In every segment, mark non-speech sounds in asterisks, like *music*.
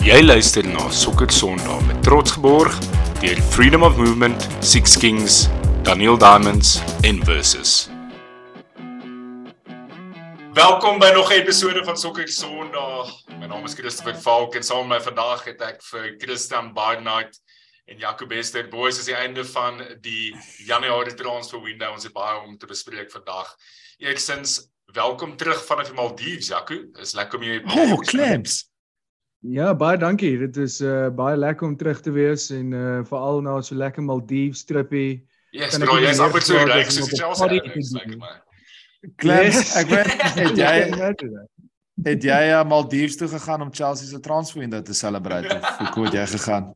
Jy luister na Sokker Sondag met trots geborg deur Freedom of Movement, Six Kings, Daniel Diamonds en Versus. Welkom by nog 'n episode van Sokker Sondag. My naam is Christopher Falk en saam met my vandag het ek vir Christian Barnard en Jaco Bester. Boys, is die einde van die Januarie transfer window. Ons het baie om te bespreek vandag. Eerstens, welkom terug vanaf die Maldives, Jaco. Is lekker om jou Oh, Clamps. Ja, baie dankie. Dit is uh baie lekker om terug te wees en uh veral na so lekker Maldives trippie. Yes, bro, jy's amper so dat soos like doen. my. Yes. ek weet het Ja, jy het jy uh, Maldives toe gegaan om Chelsea se transfer window te celebrate *laughs* of hoe kom jy gegaan?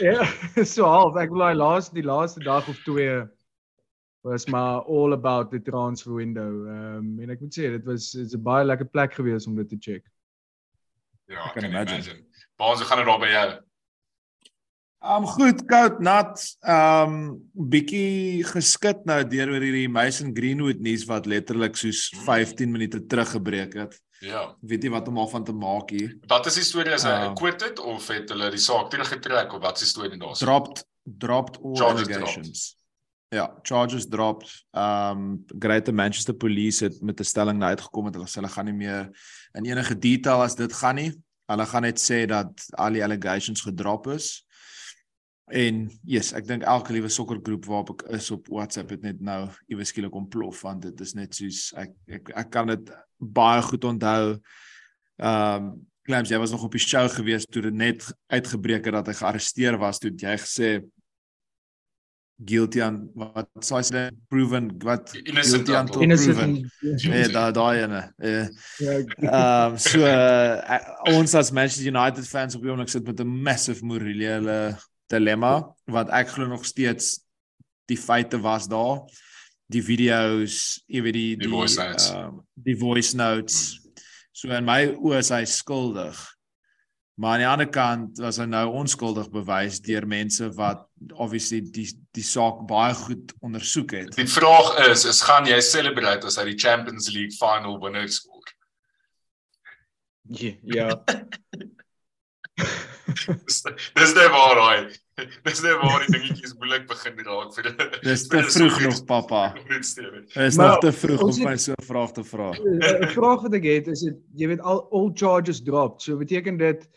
Ja, *laughs* so half. Ek wil daai laaste die laaste dag of twee was maar all about the transfer window. Ehm um, en ek moet sê dit was 'n baie lekker plek gewees om dit te check. Ja, ek kan imagine. imagine. Baans, hoe gaan dit daar by jou? Um goed, koud, nat, um bietjie geskit nou deur oor hierdie Mason Greenwood nuus wat letterlik soos 15 minute terug gebreek het. Ja. Weet nie wat om daarvan te maak hier. Wat is die storie as hy Uh, acquitted of het hulle die saak teruggetrek of wat is die storie daar? Dropped dropped all Charges allegations. Ja, charges dropped. Um Greater Manchester Police het met 'n stelling na uitgekom het hulle sê hulle gaan nie meer in enige detail as dit gaan nie. Hulle gaan net sê dat al die allegations gedrop is. En yes, ek dink elke liewe sokkergroep waarop ek is op WhatsApp het net nou iewes skielik ontplof want dit is net soos ek ek ek kan dit baie goed onthou. Um Clams, jy was nog op die show gewees toe dit net uitgebreek het dat hy gearresteer was toe het jy gesê guilty aan wat sê jy proven wat Innocent guilty until Innocent. proven. Ja, daai daai ene. Ja. Ja, Ehm um, so uh, ons as Manchester United fans op die oomblik sit met 'n massive morele dilemma wat ek glo nog steeds die feite was daar. Die video's, jy weet die Die voice notes. ehm, die voice notes. So in my oë is hy skuldig. Maar aan die ander kant was hy nou onskuldig bewys deur mense wat obviously die die saak baie goed ondersoek het. Die vraag is, is gaan jy celebrate as hy die Champions League final winner skoor? ja, ja. Dis *laughs* dis net waar hy. Dis net waar die dingetjies moeilik begin raak vir Dis te vroeg nog pappa. Dit *laughs* stem. Dit is Maar nog te vroeg om my so 'n vraag te vra. *laughs* 'n vraag wat ek het is dit jy weet al all charges dropped. So beteken dit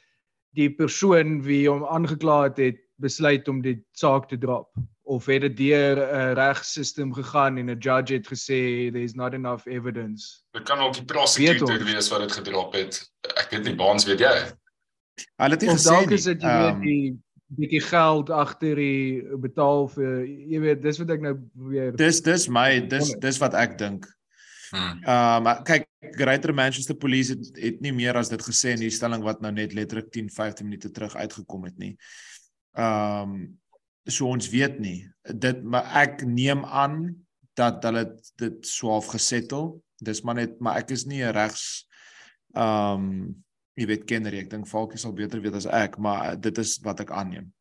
die persoon wie hom aangekla het het besluit om die saak te drop of het dit deur 'n regstelsel gegaan en 'n judge het gesê there's not enough evidence. Dit kan ook die prosecutor wees wat dit gedrop het. Ek weet nie baans weet jy. Hulle het nie gesê dalk nie. is dit jy Ehm, weet die bietjie geld agter die betaal vir jy weet dis wat ek nou probeer Dis dis my dis dis wat ek dink. Hmm. Uh maar kyk Greater Manchester Police het, het nie meer as dit gesê in die stelling wat nou net letterlik 10 15 minute terug uitgekom het nie. Um so ons weet nie. Dit maar ek neem aan dat hulle dit swaaf gesettel. Dis maar net maar ek is nie 'n regs um jy weet kenner. Ek dink Falkie sal beter weet as ek, maar dit is wat ek aanneem.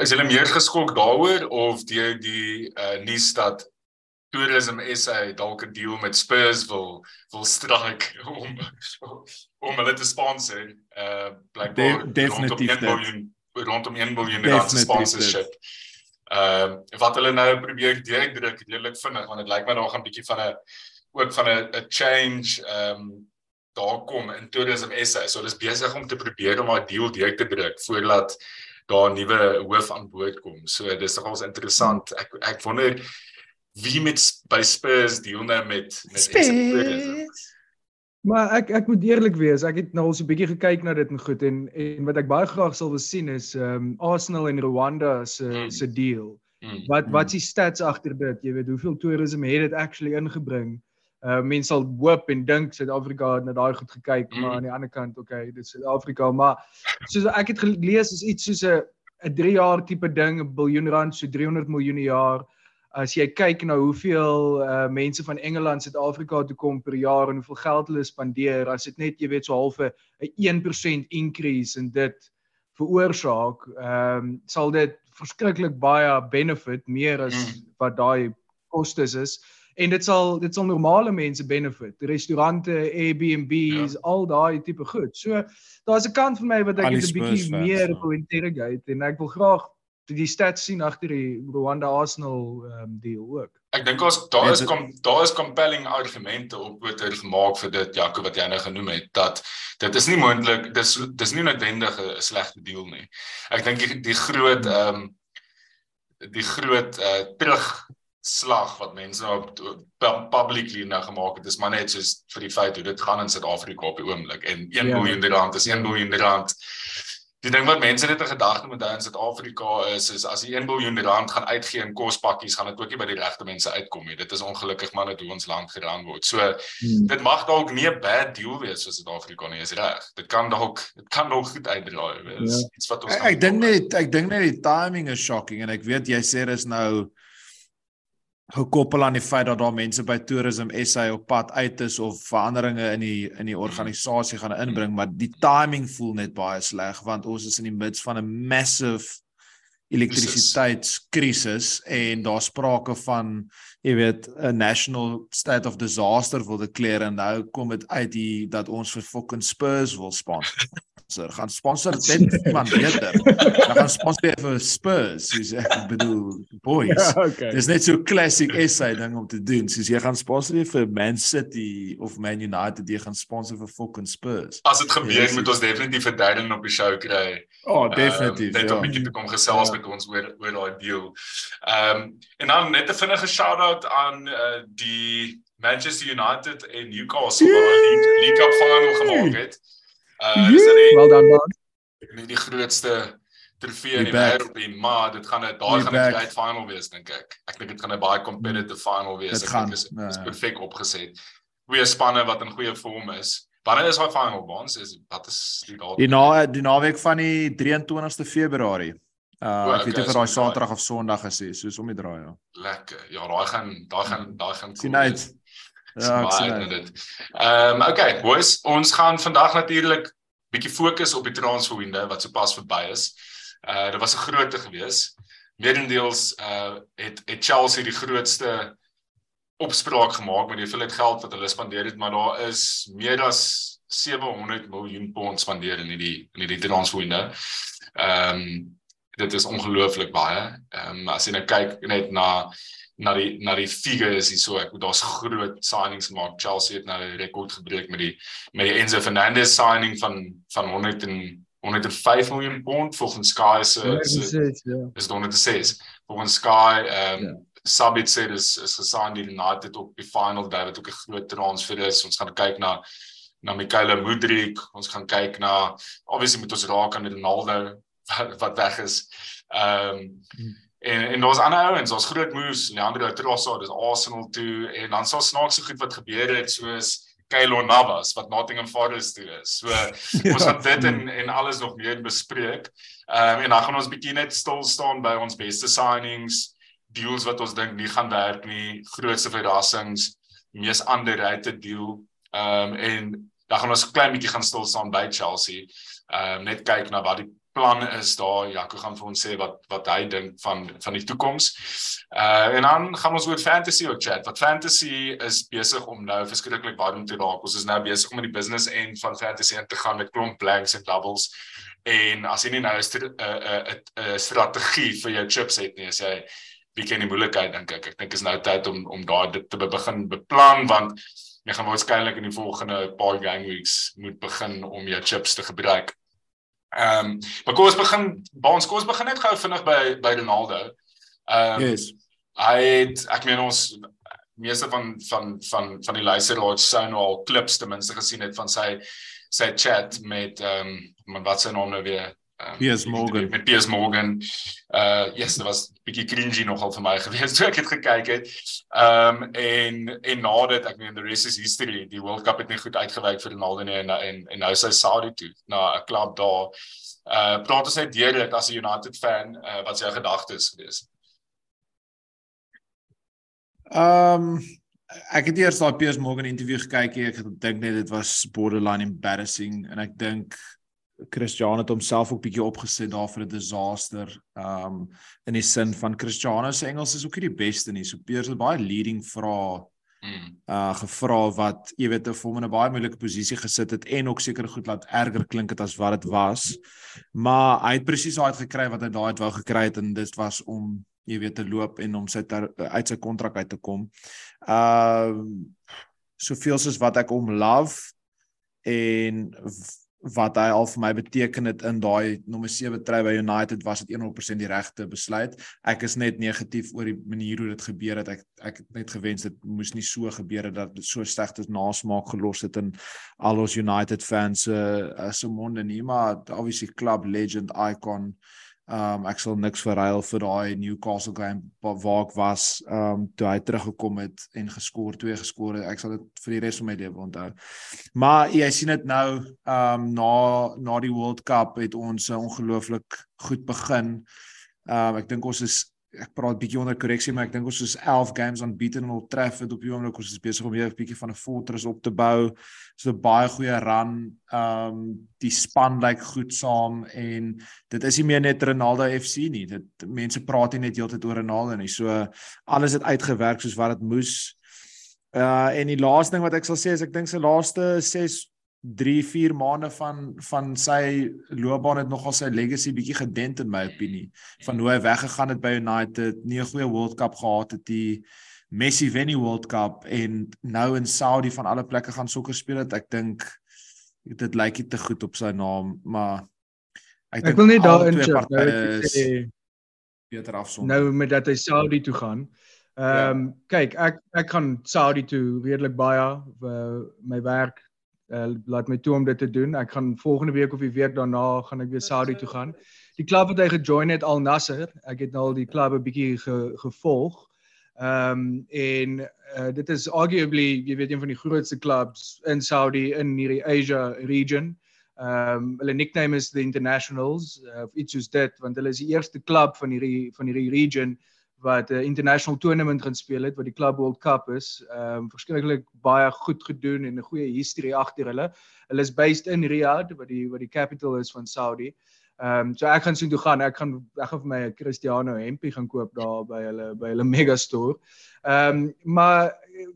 Is hulle meer geskok daaroor of die die uh nuus dat Tourism SA dalk 'n deal met Spurs wil wil strike *laughs* om om hulle te sponsor. Uh blykbaar De- definitief rondom 1 dit. miljoen rondom 1 miljoen rand se Definitief sponsorship. Ehm uh, wat hulle nou probeer deurdruk redelik vinnig want dit lyk my daar gaan 'n bietjie van 'n ook van 'n 'n change ehm um, daar kom in Tourism SA. So hulle is besig om te probeer om daai deal deur te druk voordat daar 'n nuwe hoof aan boord kom. So dis nogals interessant. Ek ek wonder wie met by Spurs deel nou met met Tourism. Maar ek ek moet eerlik wees, ek het nou al so 'n bietjie gekyk na dit en goed en en wat ek baie graag sal wil sien is ehm um, Arsenal en Rwanda se Mm. se deal. Hmm. Wat Mm. wat is die stats agter dit? Jy weet hoeveel toerisme het dit actually ingebring? Uh mense sal hoop en dink Suid-Afrika het na daai goed gekyk, Mm. maar aan die ander kant, okay, dit is Suid-Afrika, maar soos ek het gelees is iets soos 'n 'n 3 jaar tipe ding, 'n biljoen rand, so 300 miljoen per jaar. As jy kyk na hoeveel uh mense van Engeland Suid-Afrika toe kom per jaar en hoeveel geld hulle spandeer, as dit net jy weet so half 'n 'n 1% increase in dit veroorsaak, ehm um, sal dit verskriklik baie benefit meer as Mm. wat daai kostes is. en dit sal dit sal normale mense benefit. Restaurante, Airbnbs, ja. al daai tipe goed. So daar's 'n kant van my wat ek 'n bietjie meer ja. wil interrogate en ek wil graag die stats sien agter die Rwanda Arsenal um, deal ook. Ek dink ons daar is kom daar is compelling argumente op wat hy gemaak vir dit Jaco wat jy nou genoem het dat dit is nie moontlik dis dis nie noodwendig 'n slegte deal nie. Ek dink die, die groot ehm um, die groot uh, terug slag wat mense nou publicly nou gemaak het, dis maar net soos vir die feit hoe dit gaan in Suid-Afrika op die oomblik en 1 ja. miljoen rand is 1 miljoen rand. Die ding wat mense net in gedagte moet hou in Suid-Afrika is is as jy 1 miljoen rand gaan uitgee in kospakkies, gaan dit ook nie by die regte mense uitkom nie. Dit is ongelukkig maar net hoe ons land geraan word. So hmm. dit mag dalk nie 'n bad deal wees vir Suid-Afrika nie, is reg. Dit kan dalk dit kan nog goed uitdraai wees. Ja. Iets wat ons Ek, ek dink net ek dink net die timing is shocking en ek weet jy sê dis nou gekoppel aan die feit dat daar mense by Tourism SA op pad uit is of veranderinge in die in die organisasie gaan inbring, maar die timing voel net baie sleg want ons is in die midde van 'n massive elektrisiteitskrisis en daar sprake van jy weet 'n national state of disaster wil declare en nou kom dit uit die dat ons vir fucking Spurs wil sponsor sponsor, gaan sponsor dit *laughs* iemand beter. Dan gaan sponsor vir Spurs, soos ek bedoel, boys. Ja, okay. Dis net so classic SA ding om te doen. Soos jy gaan sponsor vir Man City of Man United, jy gaan sponsor vir fucking Spurs. As dit gebeur, yes, moet ons definitief vir Darren op die show kry. Oh, definitief. Um, net ja. om bietjie te kom gesels ja. met ons oor oor daai deal. Ehm um, en dan net 'n vinnige shout-out aan uh, die Manchester United en Newcastle wat die League Cup final gemaak het. Uh dis die Well done man. Nie die grootste trofee in die wêreld nie, maar dit gaan 'n daar gaan 'n great final wees dink ek. Ek dink dit gaan 'n baie competitive final wees. Dit gaan, ek dink dit is, is perfek opgeset. Goeie spanne wat in goeie vorm is. Wanneer is daai final bonds? Is wat is die datum? Die na die naweek van die 23ste Februarie. Uh ek weet nie of daai Saterdag of Sondag is, soos om die draai ja. Lekker. Ja, daai gaan daai gaan daai gaan cool. Sien uit. Ja, ek sien dit. Ehm okay, boys, ons gaan vandag natuurlik bietjie fokus op die transferwinde wat sopas verby is. Uh dit was 'n grootte gewees. Medendeels uh het het Chelsea die grootste opspraak gemaak met die hoeveelheid geld wat hulle spandeer het, maar daar is meer as 700 miljoen pond spandeer in hierdie in hierdie transferwinde. Ehm um, dit is ongelooflik baie. Ehm um, as jy nou kyk net na na die na die figures hier so ek daar's groot signings gemaak. Chelsea het nou 'n rekord gebreek met die met die Enzo Fernandez signing van van 100 en 105 miljoen pond. Volgens Sky se ja. is dit 106 volgens Sky ehm um, Sabit sê dis is gesign die United op die final day wat ook 'n groot transfer is. Ons gaan kyk na na Mikaela Mudrik ons gaan kyk na obviously moet ons raak aan Ronaldo *laughs* wat, wat weg is. Ehm um, hmm En en daar's ander ouens, daar's groot moves, Leandro Trossard, dis Arsenal toe en dan sal snaakse goed wat gebeur het soos Kylo Navas wat Nottingham Forest toe is. So ja. *laughs* ons gaan dit en en alles nog meer bespreek. Ehm um, en dan gaan ons bietjie net stil staan by ons beste signings, deals wat ons dink nie gaan werk nie, grootste verrassings, mees underrated deal. Ehm um, en dan gaan ons klein bietjie gaan stil staan by Chelsea. Ehm um, net kyk na wat die planne is daar. Jaco gaan vir ons sê wat wat hy dink van van die toekoms. Uh en dan gaan ons oor fantasy ook chat. Wat fantasy is besig om nou verskriklik warm te raak. Ons is nou besig om in die business end van fantasy in te gaan met klomp blanks en doubles. En as jy nie nou 'n 'n 'n strategie vir jou chips het nie, as jy bietjie in die moeilikheid dink ek. Ek dink is nou tyd om om daai dit te begin beplan want jy gaan waarskynlik in die volgende paar game weeks moet begin om jou chips te gebruik. Ehm, um, maar kom ons begin, ons kom ons begin net gou vinnig by by Ronaldo. Ehm um, yes. Hy het ek meen ons meeste van van van van die luisteraars sou nou al klips ten minste gesien het van sy sy chat met ehm um, wat sy naam nou weer Um, Piers Morgan met Piers Morgan. Uh yes, dit was bietjie cringy nogal vir my *laughs* gewees toe ek dit gekyk het. Um en en na dit, ek meen the rest is history. Die World Cup het nie goed uitgewerk vir Ronaldo nie en en en nou sy Saudi toe na 'n klub daar. Uh praat ons net deur dit as 'n United fan, uh wat sy gedagtes gewees. Um ek het eers daai Piers Morgan interview gekyk. Ek dink net dit was borderline embarrassing en ek dink Christian het homself ook bietjie opgesit daar vir 'n disaster. Um in die sin van Christian se Engels is ook nie die beste nie. So Piers het baie leading vra Mm. uh gevra wat jy weet of hom in 'n baie moeilike posisie gesit het en ook seker goed laat erger klink het as wat dit was. Maar hy het presies daai gekry wat hy daai het wou gekry het en dit was om jy weet te loop en om sy ter, uit sy kontrak uit te kom. Uh soveel soos wat ek hom love en wat hy al vir my beteken het in daai nommer 7 try by United was dit 100% die regte besluit. Ek is net negatief oor die manier hoe dit gebeur het. Ek ek het net gewens dit moes nie so gebeur het dat dit so slegte nasmaak gelos het in al ons United fans se uh, se monde nie, maar obviously club legend icon Um ek sal niks verruil vir daai Newcastle game waar ek was um toe hy teruggekom het en geskoor twee geskoor het. Ek sal dit vir die res van my lewe onthou. Maar jy sien dit nou um na na die World Cup het ons ongelooflik goed begin. Um ek dink ons is ek praat bietjie onder korreksie maar ek dink ons is 11 games unbeaten in Old Trafford op die oomblik ons is besig om weer 'n bietjie van 'n fortress op te bou. So 'n baie goeie run. Ehm um, die span lyk goed saam en dit is nie meer net Ronaldo FC nie. Dit mense praat nie net heeltyd oor Ronaldo nie. So alles het uitgewerk soos wat dit moes. Uh en die laaste ding wat ek sal sê is ek dink sy laaste 6 3 4 maande van van sy loopbaan het nogal sy legacy bietjie gedent in my opinie van hoe hy weggegaan het by United, nie 'n goeie World Cup gehad het die Messi wen die World Cup en nou in Saudi van alle plekke gaan sokker speel het. Ek dink dit lyk nie te goed op sy naam, maar ek, ek wil net daarin sê beter afsonder. Nou met dat hy Saudi toe gaan. Ehm um, ja. kyk, ek ek gaan Saudi toe redelik baie uh, my werk uh, laat my toe om dit te doen. Ek gaan volgende week of die week daarna gaan ek weer Saudi toe gaan. Die klub wat hy gejoin het Al Nassr, ek het nou al die klub 'n bietjie ge, gevolg. Ehm um, en uh, dit is arguably jy weet een van die grootste clubs in Saudi in hierdie Asia region. Ehm um, hulle nickname is the Internationals uh, of iets soos dit want hulle is die eerste klub van hierdie van hierdie region wat 'n uh, international tournament gaan speel het wat die Club World Cup is. Ehm um, verskriklik baie goed gedoen en 'n goeie history agter hulle. Hulle is based in Riyadh wat die wat die capital is van Saudi. Ehm um, so ek gaan sien toe gaan. Ek gaan ek gaan vir my 'n Cristiano hempie gaan koop daar by hulle by hulle mega store. Ehm um, maar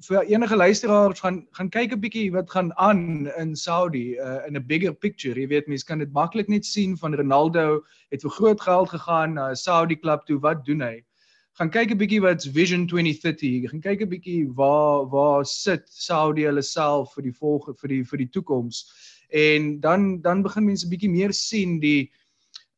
vir enige luisteraars gaan gaan kyk 'n bietjie wat gaan aan in Saudi uh, in 'n bigger picture. Jy weet mense kan dit maklik net sien van Ronaldo het vir groot geld gegaan na 'n Saudi klub toe. Wat doen hy? Gaan kyk 'n bietjie wat's Vision 2030. Gaan kyk 'n bietjie waar waar sit Saudi hulle self vir die volgende vir die vir die toekoms. En dan dan begin mense bietjie meer sien die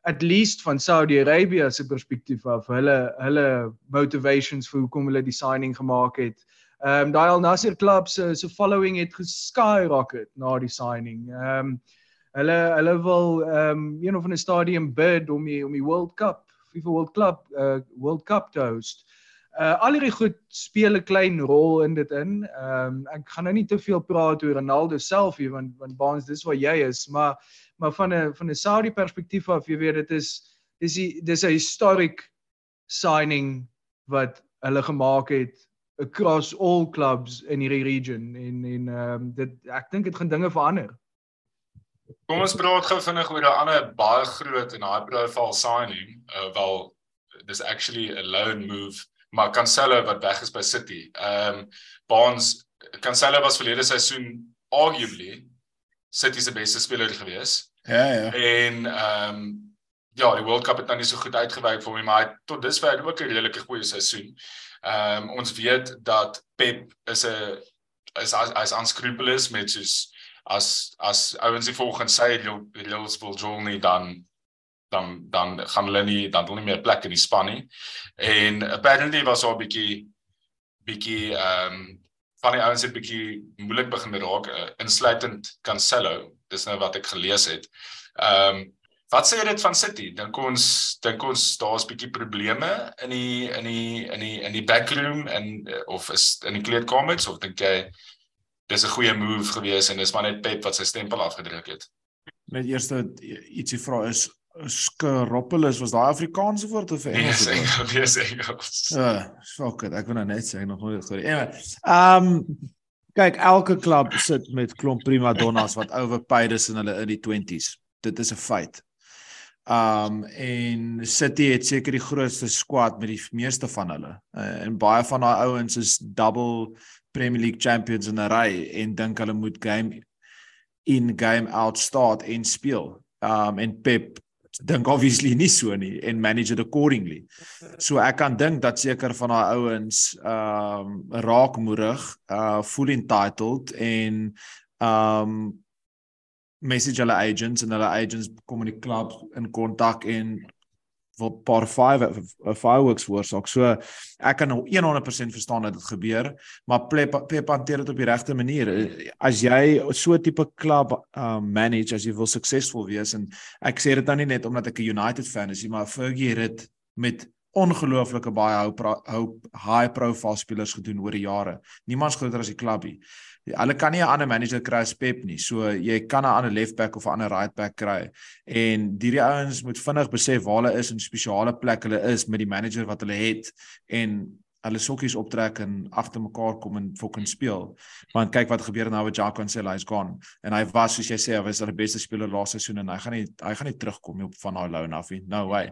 at least van Saudi-Arabië se perspektief af hulle hulle motivations vir hoekom hulle die signing gemaak het. Ehm um, daai Al Nassr klub se se following het geskyrocket na die signing. Ehm um, hulle hulle wil ehm um, een of 'n stadium bid om die om die World Cup FIFA World Cup uh World Cup te host. Uh al hierdie goed speel 'n klein rol in dit in. Ehm um, ek gaan nou nie te veel praat oor Ronaldo self hier want want Baans dis waar jy is, maar maar van 'n van 'n Saudi perspektief af, jy weet dit is dis die dis 'n historic signing wat hulle gemaak het across all clubs in hierdie region en en ehm um, dit ek dink dit gaan dinge verander. Kom ons praat gou vinnig oor 'n ander baie groot en high profile signing, uh, wel dis actually a loan move, maar Cancelo wat weg is by City. Ehm um, Barnes Cancelo was verlede seisoen arguably City se beste speler gewees. Ja ja. En ehm um, ja, die World Cup het nou nie so goed uitgewerk vir hom nie, maar hy tot dusver ook 'n redelike goeie seisoen. Ehm um, ons weet dat Pep is 'n is as unscrupulous met soos as as ouens die volgens sy join nie dan dan dan gaan hulle nie dan hulle nie meer plek in die span nie. En apparently was daar 'n bietjie bietjie ehm um, van die ouens het bietjie moeilik begin raak uh, insluitend Cancelo. Dis nou wat ek gelees het. Ehm um, wat sê dit van City? Dink ons dink ons daar's bietjie probleme in die in die in die in die backroom en of is in die kleedkamers of dink jy dis 'n goeie move gewees en dis maar net Pep wat sy stempel afgedruk het. Net eerste ietsie vra is Skropolis was daai Afrikaanse woord of Engels? Nee, Engels, nee, Engels. Ja, fuck it, ek wil nou net sê nog nooit gehoor. Ehm um, kyk, elke klub sit met klomp prima donnas wat overpaid is in hulle in die 20s. Dit is 'n feit. Um en City het seker die grootste squad met die meeste van hulle. Uh, en baie van daai ouens is double Premier League champions in 'n ry en dink hulle moet game in game out start en speel. Um en Pep dink obviously nie so nie en manage it accordingly. So ek kan dink dat seker van daai ouens um raakmoedig, uh full entitled en um message hulle agents en hulle agents kom in die klub in kontak en wil paar 5 fireworks veroorsaak. So ek kan 100% verstaan dat dit gebeur, maar Pep Pep hanteer dit op die regte manier. As jy so 'n tipe klub uh, manage as jy wil suksesvol wees en ek sê dit nou nie net omdat ek 'n United fan is nie, maar Fergie het dit met ongelooflike baie hou hou high profile spelers gedoen oor die jare. Niemands groter as die klubie. Hulle kan nie 'n ander manager kry as Pep nie. So jy kan 'n ander left back of 'n ander right back kry. En hierdie ouens moet vinnig besef waar hulle is en spesiale plek hulle is met die manager wat hulle het en hulle sokkies optrek en agter mekaar kom en fucking speel. Want kyk wat gebeur nou met Jacques Cancelo, hy's gone. En hy was soos jy sê, hy was hulle beste speler laaste seisoen en hy gaan nie hy gaan nie terugkom op van daai loan af nie. No way.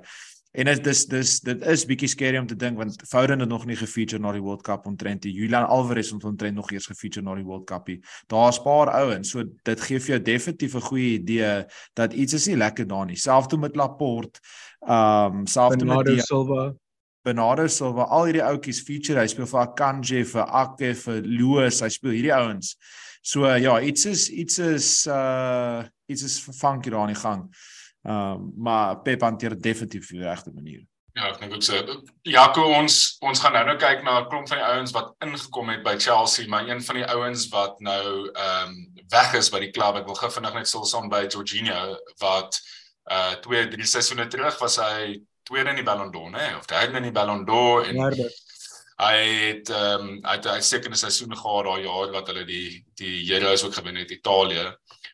En dit dis dis dit is bietjie scary om te dink want Foden het nog nie gefeature na die World Cup ontrent die Julian Alvarez het ontrent nog eers gefeature na die World Cup. Daar's paar ouens, so dit gee vir jou definitief 'n goeie idee dat iets is nie lekker daar nie. Selfs met Laporte, ehm um, selfs met Bernardo Silva. Bernardo Silva, al hierdie ouetjies feature, hy speel vir Akanji, vir Ake, vir Lewis, hy speel hierdie ouens. So ja, iets is iets is uh iets is funky daar aan die gang. Ehm um, maar Pep hanteer definitief die regte manier. Ja, ek dink ook so. Jaco ons ons gaan nou nou kyk na 'n klomp van die ouens wat ingekom het by Chelsea, maar een van die ouens wat nou ehm um, weg is by die klub. Ek wil gou vinnig net stil staan by Jorginho wat uh twee drie seisoene terug was hy tweede in die Ballon d'Or, né? Of hy het in die Ballon d'Or en Derde. hy het ehm um, hy het 'n sekere seisoen gehad daai jaar wat hulle die die Euros ook gewen het Italië.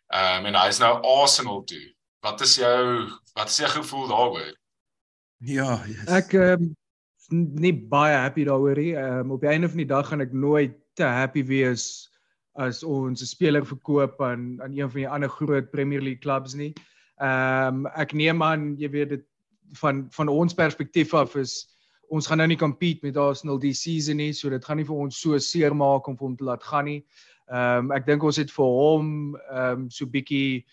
Ehm um, en hy's nou Arsenal toe. Wat is jou wat is jou gevoel daaroor? Ja, yes. Ek ehm um, nie baie happy daaroor nie. Ehm um, op die einde van die dag gaan ek nooit te happy wees as ons 'n speler verkoop aan aan een van die ander groot Premier League clubs nie. Ehm um, ek neem aan jy weet dit van van ons perspektief af is ons gaan nou nie compete met Arsenal die season nie, so dit gaan nie vir ons so seer maak om vir hom te laat gaan nie. Ehm um, ek dink ons het vir hom ehm um, so bietjie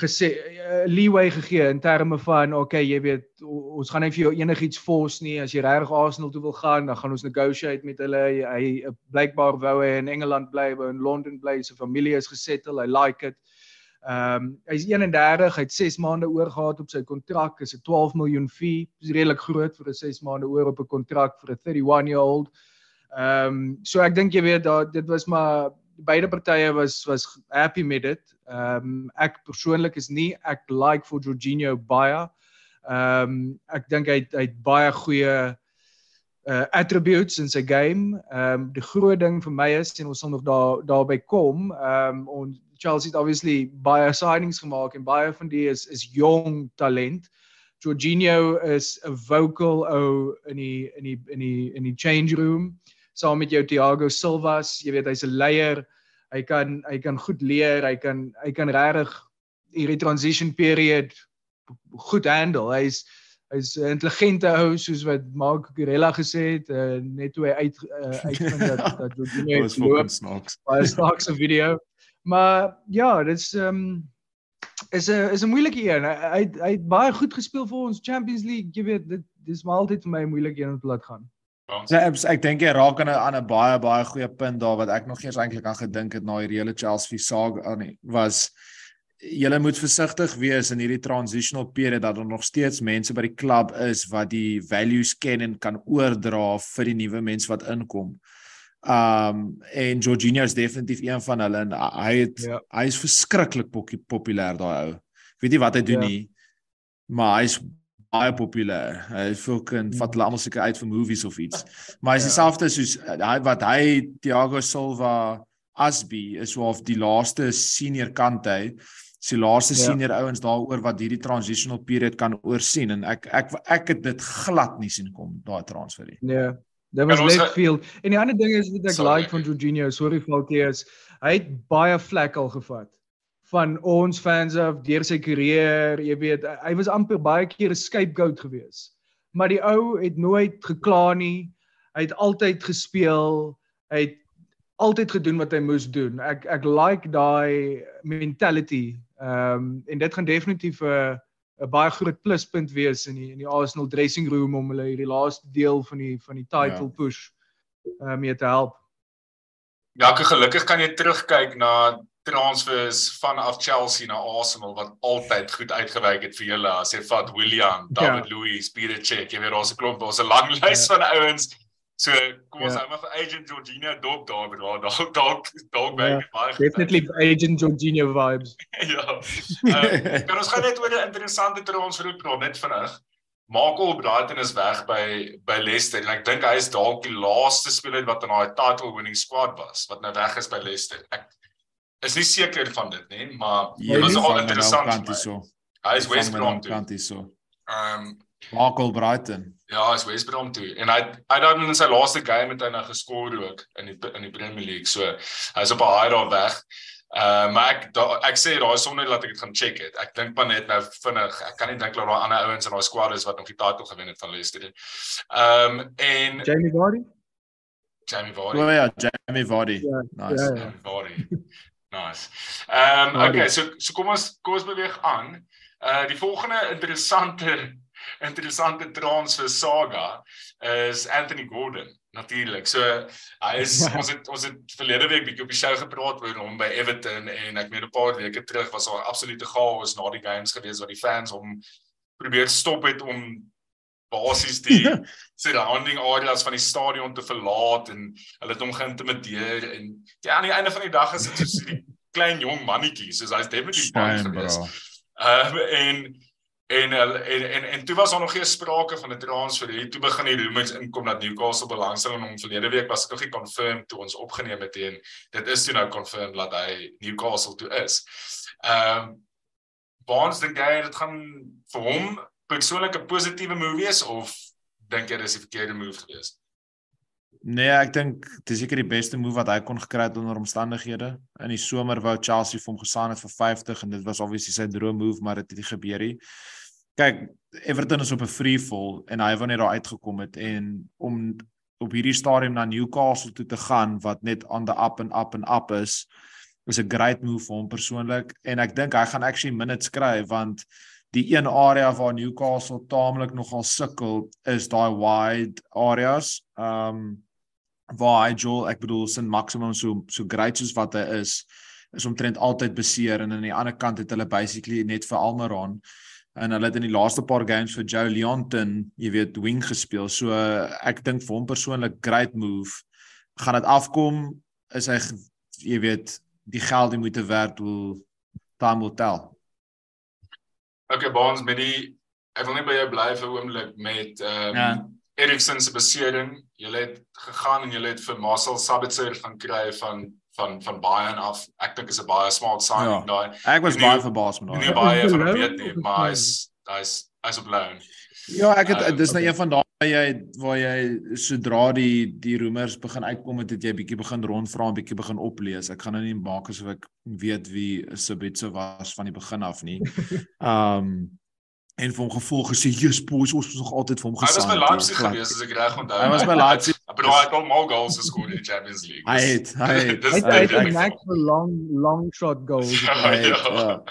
gesê uh, leeway gegee in terme van okay jy weet ons gaan nie vir jou enigiets force nie. As jy regtig Arsenal toe wil gaan dan gaan ons negotiate met hulle. Hy, hy blykbaar wou hy in Engeland bly by in Londen bly. Sy familie is gesettle hy like it. Ehm um, hy's 31 hy't 6 maande oor gehad op sy kontrak. Is 'n 12 miljoen fee. Is redelik groot vir 'n 6 maande oor op 'n kontrak vir 'n 31 year old ehm um, so ek dink jy weet dat dit was maar beide partye was was happy met dit. Ehm um, ek persoonlik is nie ek like vir Jorginho baie. Ehm um, ek dink hy hy het baie goeie uh attributes in sy game. Ehm um, die groot ding vir my is en ons sal nog daar daarby kom. Ehm um, ons Chelsea het obviously baie signings gemaak en baie van die is is jong talent. Jorginho is 'n vocal ou in die in die in die in die change room saam met jou Thiago Silva's, jy weet hy's 'n leier. Hy kan hy kan goed leer, hy kan hy kan regtig hierdie transition period goed handle. Hy's hy's 'n intelligente ou soos wat Mark Gorella gesê het, uh, net toe hy uit uh, uitvind dat *laughs* dat Jorginho was fucking snacks. Baie snacks 'n video. Maar ja, dit's ehm um, is 'n is 'n moeilike een. Hy hy het baie goed gespeel vir ons Champions League. Jy weet, dit dis maar altyd vir my 'n moeilike een om te laat gaan. So, ek ek dink jy raak aan 'n aan 'n baie baie goeie punt daar wat ek nog eers eintlik aan gedink het na hierdie hele Chelsea saga nee, was julle moet versigtig wees in hierdie transitional period dat daar nog steeds mense by die klub is wat die values ken en kan oordra vir die nuwe mense wat inkom. Um en Jorginho is definitief een van hulle en hy het ja. hy is verskriklik populêr daai ou. Weet jy wat hy doen ja. nie? Maar hy's baie populêr. Hy fucking vat hulle almal seker uit vir movies of iets. Maar hy's ja. dieselfde soos hy wat hy Thiago Silva Asbi is so of die laaste senior kant hy sy laaste ja. senior ouens daaroor wat hierdie transitional period kan oorsien en ek ek ek het dit glad nie sien kom daai transfer nie. Nee. Dit was left field. En die ander ding is wat ek sorry. like van Jorginho, sorry Falkie is, hy het baie vlek al gevat. Van ons fans af deur sy karier, jy weet, hy was amper baie keer 'n scapegoat gewees. Maar die ou het nooit gekla nie. Hy het altyd gespeel. Hy het altyd gedoen wat hy moes doen. Ek ek like daai mentality. Ehm um, en dit gaan definitief 'n uh, 'n baie groot pluspunt wees in die in die Arsenal dressing room om hulle hierdie laaste deel van die van die title ja. push uh, mee te help. Ja, ek gelukkig kan jy terugkyk na transfers vanaf Chelsea na Arsenal wat altyd goed uitgewerk het vir julle. As jy vat William, ja. David ja. Luiz, Peter Cech, jy weet ons 'n klomp, ons 'n lang lys ja. van ouens So kom ons hou maar vir Agent Georgina dop daar by daar dalk dalk dalk by baie. Definitely Agent Georgina vibes. *laughs* ja. Uh, kan ons gaan net oor 'n interessante transfer praat net vinnig. Michael Brighton is weg by by Leicester en ek dink hy is dalk die laaste speler wat in daai title winning squad was wat nou weg is by Leicester. Ek is nie seker van dit nie, maar dit was al interessant. Hy is West Brom toe. Ehm um, Michael Brighton. Ja, hy's West Brom toe en hy hy het dan in sy laaste game met hy nou geskor ook in die in die Premier League. So hy's op 'n high daar weg. Uh maar ek da, ek sê daai sonder dat ek dit gaan check het. Ek dink maar net nou vinnig. Ek kan nie dink dat daar ander ouens in daai squad is wat nog die titel gewen het van Leicester nie. Ehm um, en Jamie Vardy? Jamie Vardy. Oh ja, Jamie Vardy. Yeah, nice. Yeah, yeah. Jamie Vardy. Nice. Ehm um, okay, so so kom ons kom ons beweeg aan. Uh die volgende interessante *laughs* interessante transfer saga is Anthony Gordon natuurlik. So hy is *laughs* ons het ons het verlede week bietjie op die show gepraat oor hom by Everton en ek meen 'n paar weke terug was daar absolute chaos na die games gewees wat die fans hom probeer stop het om basies die *laughs* surrounding areas van die stadion te verlaat en hulle het hom geïntimideer en ja aan die einde van die dag is dit so die klein jong mannetjie soos hy's definitief bang geweest. Ehm uh, en En en en en toe was daar nog geen sprake van 'n transfer nie. Toe begin die rumors inkom dat Newcastle belangstel in hom verlede week was dit nog nie confirmed toe ons opgeneem het en dit is toe nou confirmed dat hy Newcastle toe is. Ehm um, Bonds dink jy dit gaan vir hom persoonlik 'n positiewe move wees of dink jy dis 'n verkeerde move gewees? Nee, ek dink dis seker die beste move wat hy kon gekry het onder omstandighede. In die somer wou Chelsea vir hom gesaan het vir 50 en dit was obviously sy droom move, maar dit het nie gebeur nie kyk Everton is op 'n free fall en hy wou net daar uitgekom het en om op hierdie stadium na Newcastle toe te gaan wat net on the up and up and up is is 'n great move vir hom persoonlik en ek dink hy gaan actually minutes kry want die een area waar Newcastle taamlik nogal sukkel is daai wide areas um waar hy Joel ek bedoel sin maksimum so so great soos wat hy is is omtrent altyd beseer en aan die ander kant het hulle basically net vir Almiron en hulle het in die laaste paar games vir Joe Leonton, jy weet, wing gespeel. So ek dink vir hom persoonlik great move. Gaan dit afkom is hy jy weet, die geld die moeite werd wil time will tell. Okay, Bonds met die ek wil net by jou bly vir 'n oomblik met ehm um, ja. Eriksen se besering. Jy het gegaan en jy het vir Marcel Sabitzer gaan kry van van van Bayern af. Ek dink is 'n baie smart signing ja, daai. Ek was baie verbaas met daai. Nie baie van *laughs* weet nie, maar hy's hy's hy's op loan. Ja, ek het uh, dis nou een van daai waar jy waar jy sodra die die rumors begin uitkom het, het jy bietjie begin rondvra en bietjie begin oplees. Ek gaan nou nie maak asof ek weet wie Sabitzer was van die begin af nie. Um *laughs* en vir hom gevoel gesê Jesus boys ons was nog altyd vir hom gesê. Hy was by Leipzig gewees as ek reg onthou. Hy was by Leipzig. *laughs* Maar hy het al mal goals geskoor in die Champions League. Hy het hy het *laughs* hy het 'n knack vir long long shot goals. Ja.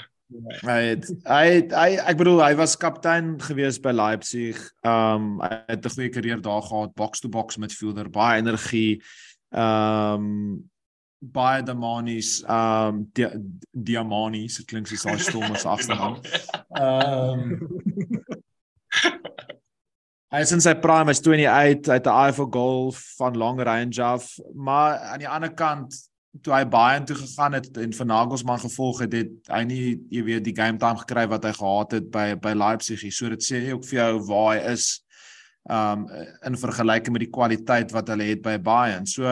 Hy het hy het hy ek bedoel hy was kaptein gewees by Leipzig. Um hy het 'n goeie karier daar gehad, box to box midfielder, baie energie. Um baie demonies um die diamonies dit klink soos daai as agternaam. Um Hy is in sy prime, hy's 28, hy het 'n eye for goal van long range af, maar aan die ander kant toe hy baie toe gegaan het en van Nagelsmann gevolg het, het hy nie jy weet die game time gekry wat hy gehad het by by Leipzig. So dit sê ook vir jou waar hy is um in vergelyking met die kwaliteit wat hulle het by Bayern. So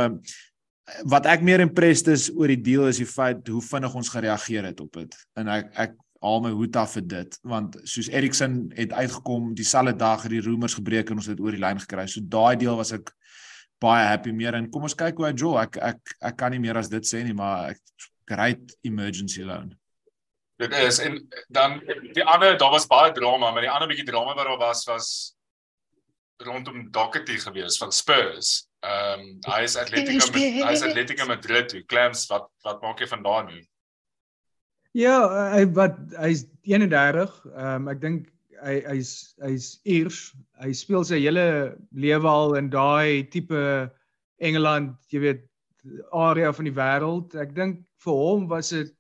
wat ek meer impressed is oor die deal is die feit hoe vinnig ons gereageer het op dit. En ek ek haal my hoed af vir dit want soos Eriksen het uitgekom dieselfde dag het die rumors gebreek en ons het oor die lyn gekry. So daai deel was ek baie happy meer en kom ons kyk hoe hy Joel ek ek ek kan nie meer as dit sê nie maar ek great emergency loan. Dit is en dan die ander daar was baie drama, maar die ander bietjie drama wat daar was was rondom Doherty gewees van Spurs. Ehm um, hy is Atletico met hy is Atletico Madrid toe. Clams wat wat maak jy vandaan nou? Ja, hy wat hy's 31. Ehm um, ek dink hy hy's hy's eers. Hy speel sy hele lewe al in daai tipe Engeland, jy weet, area van die wêreld. Ek dink vir hom was dit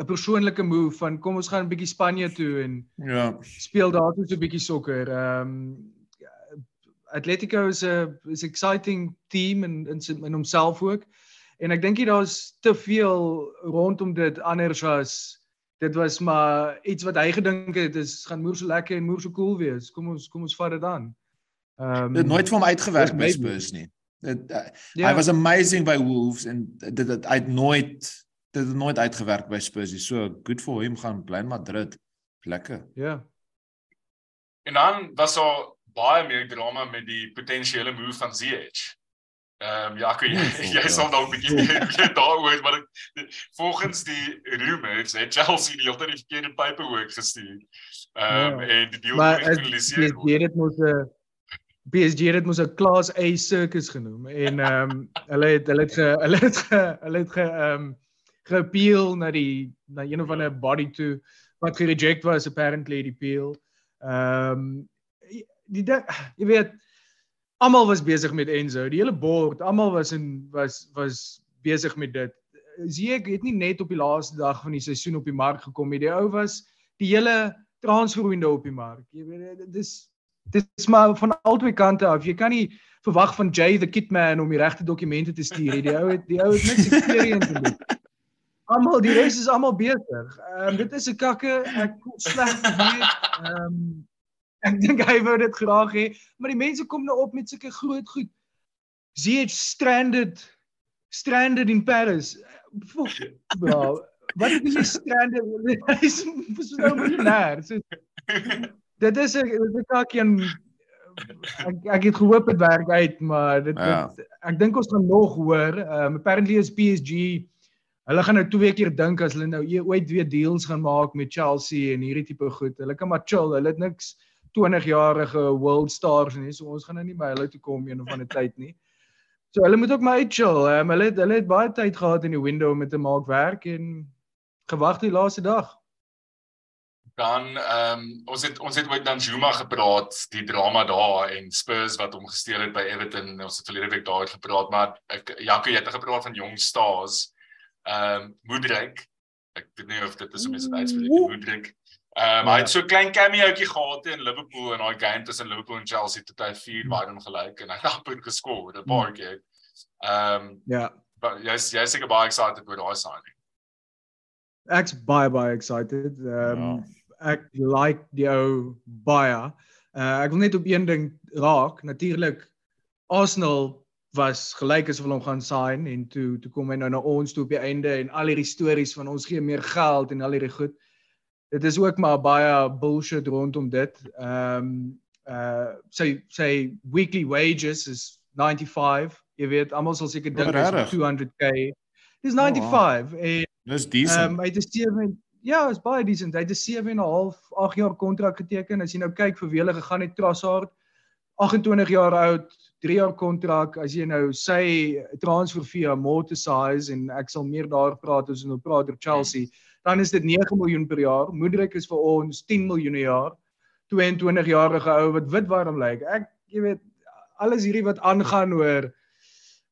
'n persoonlike move van kom ons gaan 'n bietjie Spanje toe en ja, speel daar toe so 'n bietjie sokker. Ehm um, Atletico is 'n is exciting team en in in homself ook. En ek dink jy daar's te veel rondom dit anders as dit was maar iets wat hy gedink het is gaan moer so lekker en moer so cool wees. Kom ons kom ons vat dit aan. Ehm um, dit nooit vir hom uitgewerk by Spurs nie. Dit uh, ja. hy was amazing by Wolves en dit het uit nooit dit het nooit uitgewerk by Spurs nie. So good for him gaan bly in Madrid. Lekker. Ja. En dan was daar baie meer drama met die potensiële move van ZH. Ehm um, ja, *laughs* jy, jy, jy sal dalk 'n bietjie *laughs* daaroor maar volgens die rumors het Chelsea die hele tyd die verkeerde paperwork gestuur. Ehm um, ja. en die deal gefinaliseer. PSG het mos 'n PSG het mos 'n class A circus genoem en ehm um, hulle het hulle het ge, hulle het ge, hulle het ge ehm um, geappeal na die na een of ander body to wat gereject was apparently die appeal. Ehm um, die jy weet almal was besig met Enzo, die hele bord, almal was in was was besig met dit. Ziek het nie net op die laaste dag van die seisoen op die mark gekom nie. Die ou was die hele transfer window op die mark. Jy weet dis dis maar van albei kante af. Jy kan nie verwag van Jay the Kitman om die regte dokumente te stuur nie. Die ou het die ou het niks experience in dit. Almal die res is almal besig. Ehm um, dit is 'n kakke. Ek voel sleg vir hom. Ehm um, Ek dink hy wou dit graag hê, maar die mense kom nou op met sulke groot goed. ZH stranded stranded in Paris. Bro, wat *laughs* is die stranded? Hy's so nou miljonair. So dit is 'n dit is 'n kakkie en ek ek het gehoop dit werk uit, maar dit, ja. dit ek dink ons gaan nog hoor. Um apparently is PSG Hulle gaan nou twee keer dink as hulle nou ooit weer deals gaan maak met Chelsea en hierdie tipe goed. Hulle kan maar chill. Hulle het niks 20-jarige world stars nie. So ons gaan nou nie by hulle toe kom een of ander tyd nie. So hulle moet ook maar uit chill. Um, hulle het, hulle het baie tyd gehad in die window om te maak werk en gewag die laaste dag. Dan ehm um, ons het ons het met dan Zuma gepraat, die drama daar en Spurs wat hom gesteel het by Everton. Ons het verlede week daar gepraat, maar ek Jaco het gepraat van jong stars. Ehm um, Moedrik. Ek weet nie of dit is om dit uitspreek Moedrik. Ehm um, hy het so klein cameoetjie gehad in Liverpool in daai game tussen Liverpool en Chelsea toe hy 4 waarden gelyk en hy het amper geskor, 'n paar keer. Ehm um, ja. Maar jy's jy's seker baie excited oor daai signing. Ek's baie baie excited. Ehm um, ja. ek like die ou baie. Uh, ek wil net op een ding raak. Natuurlik Arsenal was gelyk asof hulle hom gaan sign en toe toe kom hy nou na ons toe op die einde en al hierdie stories van ons gee meer geld en al hierdie goed dit is ook maar baie bullshit rondom dit. Ehm um, uh sy sy weekly wages is 95. Jy weet almal sal seker dink is 200k. Dis 95 oh, wow. en dis decent. Ehm um, hy het 7 ja, is baie decent. Hy het 'n 7 en 'n half 8 jaar kontrak geteken. As jy nou kyk vir wie hulle gegaan het Trossard 28 jaar oud, 3 jaar kontrak. As jy nou sy transfer fee amortize en ek sal meer daar praat as ons nou praat oor Chelsea. Hmm dan is dit 9 miljoen per jaar. Moederik is vir ons 10 miljoen per jaar. 22 jarige ou wat wit warm lyk. Ek jy weet alles hierdie wat aangaan oor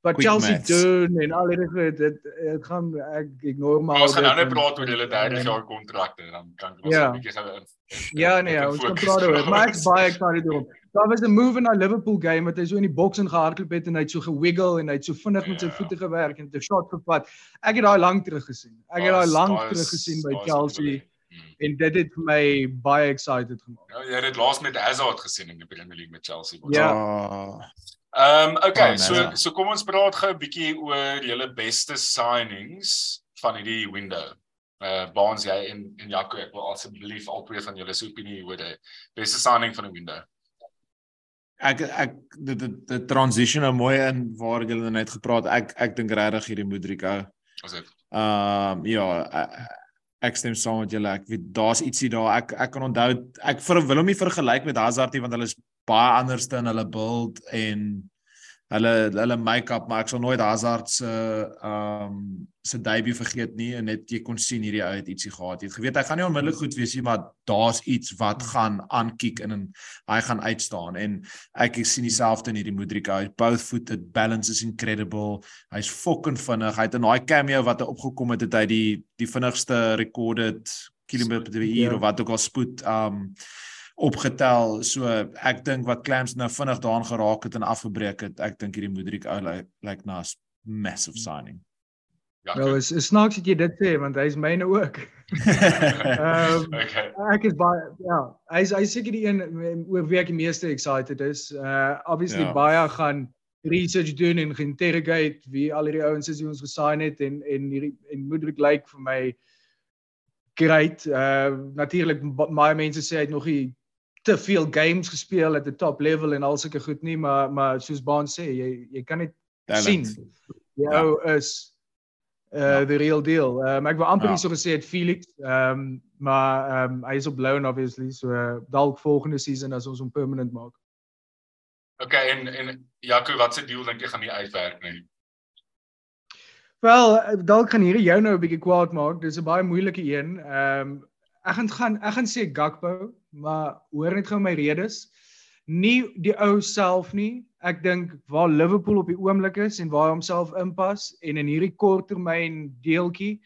wat Quick Chelsea maths. doen en al hierdie goed dit dit gaan ek ek normaal Ons gaan nou net praat oor hulle 30 jaar kontrakte en dan kan ons 'n ja. bietjie gaan Ja nee, ons kan praat oor. Maar ek *laughs* baie excited oor. Daar was 'n move in daai Liverpool game wat hy so in die boks ingehardloop het en hy het so gewiggle en hy het so vinnig met sy ja. voete gewerk en 'n shot gevat. Ek het daai lank terug gesien. Ek het daai lank terug gesien by Chelsea hmm. en dit het vir my baie excited gemaak. Ja, jy het dit laas met Hazard gesien in die Premier League met Chelsea. Ja. Ehm um, okay, oh, so so kom ons praat gou 'n bietjie oor julle beste signings van hierdie window. Uh Baans jy en en Jaco ek wil asseblief albei van julle se opinie oor die beste signing van die window. Ek ek dit die transition nou mooi in waar jy net gepraat. Ek ek dink regtig hierdie Modric ou is dit? Ehm um, ja ek stem saam met julle. Ek weet daar's ietsie daar. Ek ek kan onthou ek vir wil hom nie vergelyk met Hazard nie want hulle is baie anders dan hulle build en hulle hulle make-up maar ek sal nooit Hazard se ehm um, se debut vergeet nie en net jy kon sien hierdie ou het ietsie gehad. Jy het geweet hy gaan nie onmiddellik goed wees nie, maar daar's iets wat gaan aankiek en, en hy gaan uitstaan en ek sien dieselfde in hierdie Modric. Hy both footed, balance is incredible. Hy's fucking vinnig. Hy het in daai cameo wat hy opgekom het, het hy die die vinnigste recorded kilometer per uur yeah. of wat ook al spoed um opgetel. So ek dink wat Clams nou vinnig daaraan geraak het en afgebreek het, ek dink hierdie Modric ou lyk like na 'n massive signing. Ja. Nou is is snaaks dat jy dit sê want hy's myne ook. *laughs* Ehm um, okay. ek is baie ja, hy's hy's seker die een oor wie ek die meeste excited is. Uh obviously ja. baie gaan research doen en interrogate wie al hierdie ouens is wie ons gesign het en en hierdie en Modric lyk like vir my great. Uh natuurlik baie mense sê hy het nog nie te veel games gespeel at the top level en al sulke goed nie, maar maar soos Baan sê, jy jy kan net sien jou ja. is uh ja. the real deal. Ehm um, ek wou amper ja. so gesê het Felix, ehm um, maar ehm um, hy is op loan obviously, so uh, dalk volgende season as ons hom permanent maak. Okay, en en Jaco, wat se deal dink jy gaan nie uitwerk nie? Wel, dalk gaan hierdie jou nou 'n bietjie kwaad maak. Dis 'n baie moeilike een. Ehm um, ek gaan gaan ek gaan sê Gakpo, maar hoor net gou my redes. Nie die ou self nie. Ek dink waar Liverpool op die oomblik is en waar hy homself inpas en in hierdie korttermyn deeltjie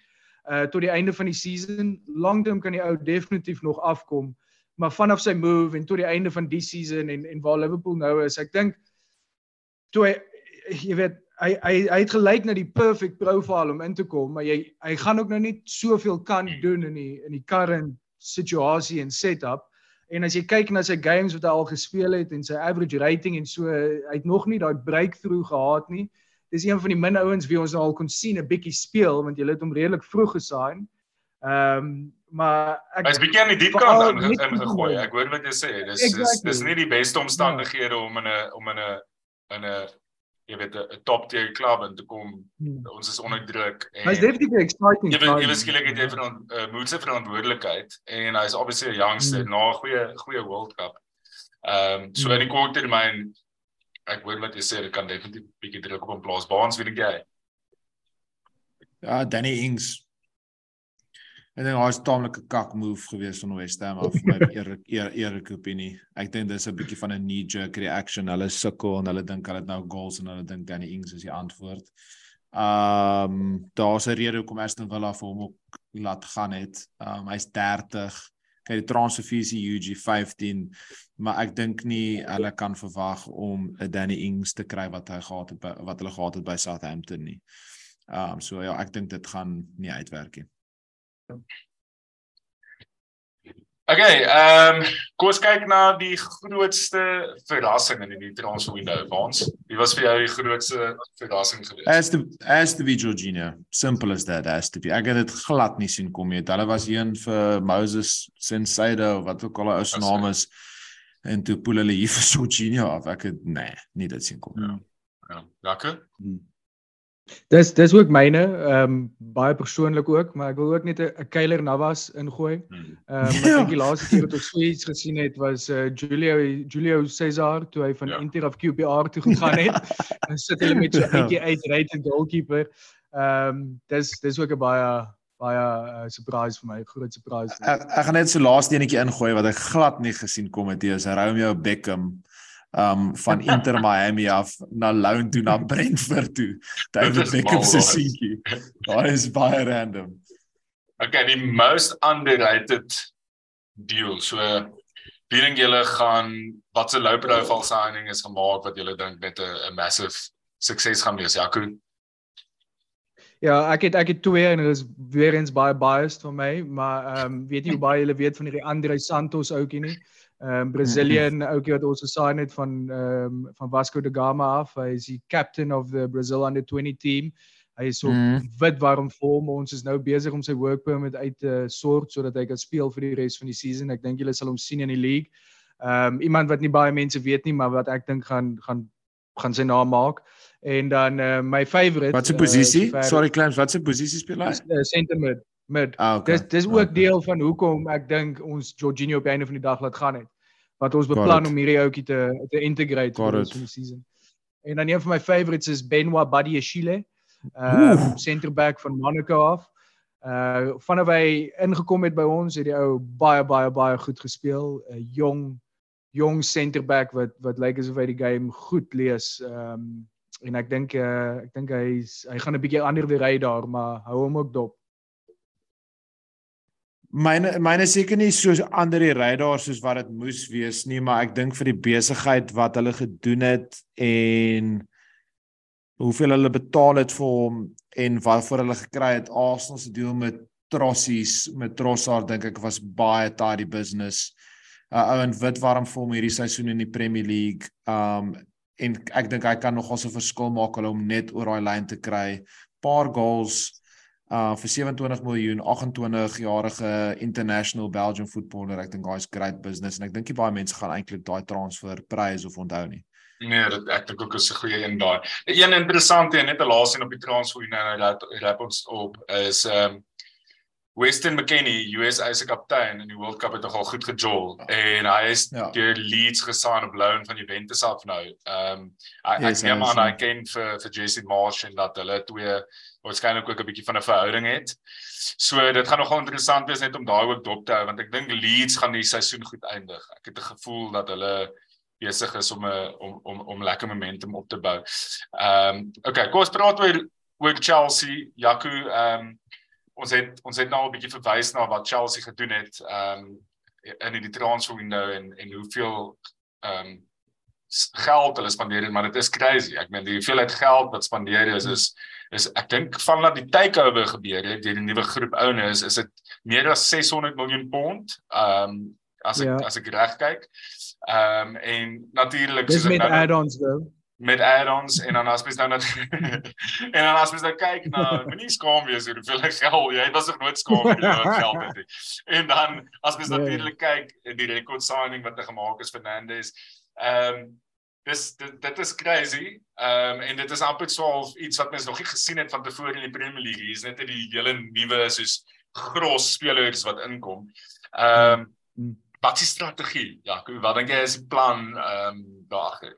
uh tot die einde van die season, lankterm kan die ou definitief nog afkom, maar vanaf sy move en tot die einde van die season en en waar Liverpool nou is, ek dink toe hy jy weet hy hy hy het gelyk na die perfect profile om in te kom, maar jy hy gaan ook nou nie soveel kan doen in die in die current situasie en setup. En as jy kyk na sy games wat hy al gespeel het en sy average rating en so, hy het nog nie daai breakthrough gehad nie. Dis een van die min ouens wie ons nou al kon sien 'n bietjie speel want jy het hom redelik vroeg gesign. Ehm um, maar ek Hy's bietjie aan die diep kant ingegooi. Ek hoor wat jy sê. Dis exactly. dis dis nie die beste omstandighede ja. om in 'n om in 'n in 'n jy weet 'n top tier klub en toe kom hmm. ons is onder druk en Hy's definitely exciting. Jy weet jy weet skielik het jy vir 'n uh, moedse verantwoordelikheid en hy's obviously 'n youngster hmm. na 'n goeie goeie World Cup. Ehm um, so hmm. in die kort termyn ek hoor wat jy sê dit kan definitief 'n bietjie druk op 'n plaas baans weet ek jy. Ja, Danny Ings Ek dink hy's taamlike kak move gewees van West Ham af my *laughs* eerlike eerlike opinie. Ek dink dis 'n bietjie van 'n knee jerk reaction. Hulle sukkel en hulle dink hulle het nou goals en hulle dink Danny Ings is die antwoord. Um daar's 'n rede hoekom Aston Villa vir hom ook laat gaan het. Um hy's 30. Kyk die transferfees UG 15, maar ek dink nie hulle kan verwag om 'n Danny Ings te kry wat hy gehad het by, wat hulle gehad het by Southampton nie. Um so ja, ek dink dit gaan nie uitwerk nie. Okay, ehm um, kom ons kyk na die grootste verrassing in die transfer window. Waans, wie was vir jou die grootste verrassing geweest? As the as the Jorginho, simple as that as to be. Ek het dit glad nie sien kom nie. Hulle was een vir Moses Sensado wat ook al 'n ou naam is en toe poel hulle hier vir Jorginho af. Ek het nee, nie dit sien kom nie. Ja. Ja, lekker. Hmm. Dis dis ook myne, ehm um, baie persoonlik ook, maar ek wil ook net 'n Keiler Navas ingooi. Ehm um, ek dink die laaste keer wat ons so iets gesien het was uh, Julio Julio Cesar toe hy van ja. Inter of QPR toe gegaan het. *laughs* Dan sit hulle met so 'n bietjie uit right goalkeeper. Ehm um, dis dis ook 'n baie baie uh, surprise vir my, groot surprise. Ek, ek gaan net so laaste enetjie ingooi wat ek glad nie gesien kom het nie, is Romeo Beckham um van Inter Miami af na loan toe *laughs* na Brentford toe. David Beckham se seentjie. Daai is baie random. Okay, die most underrated deal. So wie dink julle gaan wat se low profile signing is gemaak wat julle dink net 'n massive sukses gaan wees? Ja, cool. Ja, ek het ek het twee en dit is weer eens baie biased vir my, maar ehm um, weet jy hoe baie julle weet van hierdie Andre Santos ouetjie nie? Ehm um, Brazilian ouetjie wat ons gesign het van ehm um, van Vasco da Gama af. Hy is die captain of the Brazil under 20 team. Hy is op mm. wit warm vorm. Ons is nou besig om sy work permit uit te sort sodat hy kan speel vir die res van die season. Ek dink julle sal hom sien in die league. Ehm um, iemand wat nie baie mense weet nie, maar wat ek dink gaan gaan gaan sy naam maak. En dan uh, my favourite Wat se posisie? Uh, Sorry Clams, wat se posisie speel hy? Uh, center mid. Mid. Ah, okay. Dis dis ook Okay. deel van hoekom ek dink ons Jorginho op die einde van die dag laat gaan het. Wat ons beplan om hierdie ouetjie te te integrate vir van die season. En dan een van my favorites is Benoit Badiashile. Uh Oeh. center back van Monaco af. Uh vanaf hy ingekom het by ons het die ou baie baie baie goed gespeel. 'n uh, Jong jong center back wat wat lyk asof hy die game goed lees. Ehm um, en ek dink uh, ek dink hy's hy gaan 'n bietjie ander weer ry daar, maar hou hom ook dop. Myne myne seker nie so ander die radar soos wat dit moes wees nie, maar ek dink vir die besigheid wat hulle gedoen het en hoeveel hulle betaal het vir hom en waarvoor hulle gekry het Arsenal se deal met Trossies met Trossard dink ek was baie tidy business. uh, Ou en wit warm vir hom hierdie seisoen in die Premier League. Um en ek dink hy kan nogal 'n verskil maak hulle om net oor daai lyn te kry. Paar goals uh vir 27 miljoen 28 jarige international Belgian footballer ek dink hy's great business en ek dink nie baie mense gaan eintlik daai transfer prys of onthou nie. Nee, dit ek dink ook is 'n goeie een daai. Een interessante en net 'n laaste een op die transfer nou dat rap ons op is ehm um, Weston McKennie, USA se kaptein in die World Cup het nogal goed gejol en hy is Ja. deur Leeds gesign op loan van Juventus af nou. Ehm um, ek Yes, neem aan hy ja. ken vir vir Jesse Marsh en dat hulle twee waarskynlik ook 'n bietjie van 'n verhouding het. So dit gaan nogal interessant wees net om daai ook dop te hou want ek dink Leeds gaan die seisoen goed eindig. Ek het 'n gevoel dat hulle besig is om 'n om om om lekker momentum op te bou. Ehm um, okay, kom ons praat oor oor Chelsea. Jaco, ehm um, ons het ons het nou 'n bietjie verwys na wat Chelsea gedoen het ehm um, in die transfer window en en hoeveel ehm um, geld hulle spandeer het, maar dit is crazy. Ek meen die hoeveelheid geld wat spandeer is is is ek dink vandat die takeover gebeur het deur die nuwe groep owners is dit meer as 600 miljoen pond. Ehm um, as ek Ja. as ek reg kyk. Ehm um, en natuurlik soos met nou- add-ons though. Met add-ons en dan as mens nou net *laughs* en dan as mens nou kyk na moenie skaam wees oor hoeveel geld jy was nog nooit skaam oor hoeveel geld het nie. En dan as mens Nee. natuurlik kyk die record signing wat hy gemaak het Fernandes. Ehm um, dis dit, dit is crazy. Ehm um, en dit is amper swaalf iets wat mens nog nie gesien het van tevore in die Premier League. Hier is net die hele nuwe soos gros spelers wat inkom. Ehm um, wat is strategie? Ja, wat dink jy is die plan ehm um, daar?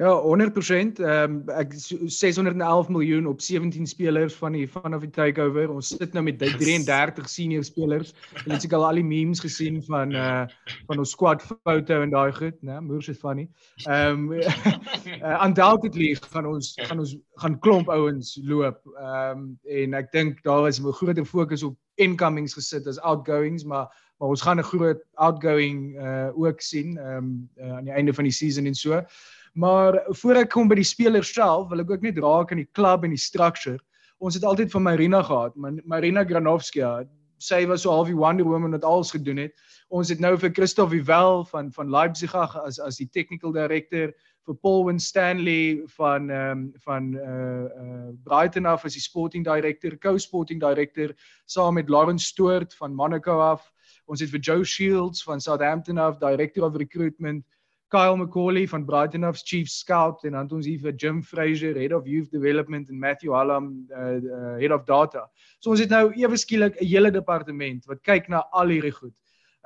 Ja, 100%. Ehm um, ek so 611 miljoen op 17 spelers van die vanaf die takeover. Ons sit nou met 33 senior spelers. Hulle het seker al al die memes gesien van uh van ons squad foto en daai goed, né? Moers is funny. Ehm um, uh, undoubtedly gaan ons gaan ons gaan klomp ouens loop. Ehm um, en ek dink daar is 'n groter fokus op incomings gesit as outgoings, maar maar ons gaan 'n groot outgoing uh ook sien ehm um, uh, aan die einde van die season en so. Maar voor ek kom by die speler self, wil ek ook net raak aan die klub en die structure. Ons het altyd van Marina gehad, Marina Granovskia. Sy was so half die Wonder Woman wat alles gedoen het. Ons het nou vir Christoph Vivel van van Leipzig as as die technical director, vir Paul Winstanley van ehm um, van uh uh Brighton af as die sporting director, co-sporting director saam met Lawrence Stoort van Monaco af. Ons het vir Joe Shields van Southampton af, director of recruitment. Kyle McCauley van Brighton Off's chief scout en dan het ons hier vir Jim Fraser, head of youth development en Matthew Hallam, uh, uh, head of data. So ons het nou ewe skielik 'n hele departement wat kyk na al hierdie goed.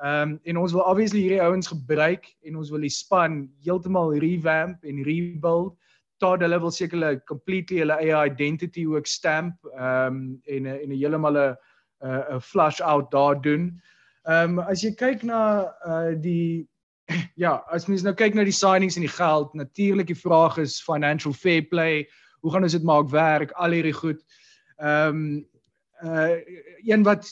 Ehm um, en ons wil obviously hierdie ouens gebruik en ons wil die span heeltemal revamp en rebuild. Todd hulle wil sekerlik completely hulle eie identity ook stamp ehm um, en en 'n heeltemal 'n 'n flush out daar doen. Ehm um, as jy kyk na uh die *laughs* ja, as mens nou kyk na die signings en die geld, natuurlik die vraag is financial fair play. Hoe gaan ons dit maak werk? Al hierdie goed. Ehm um, uh een wat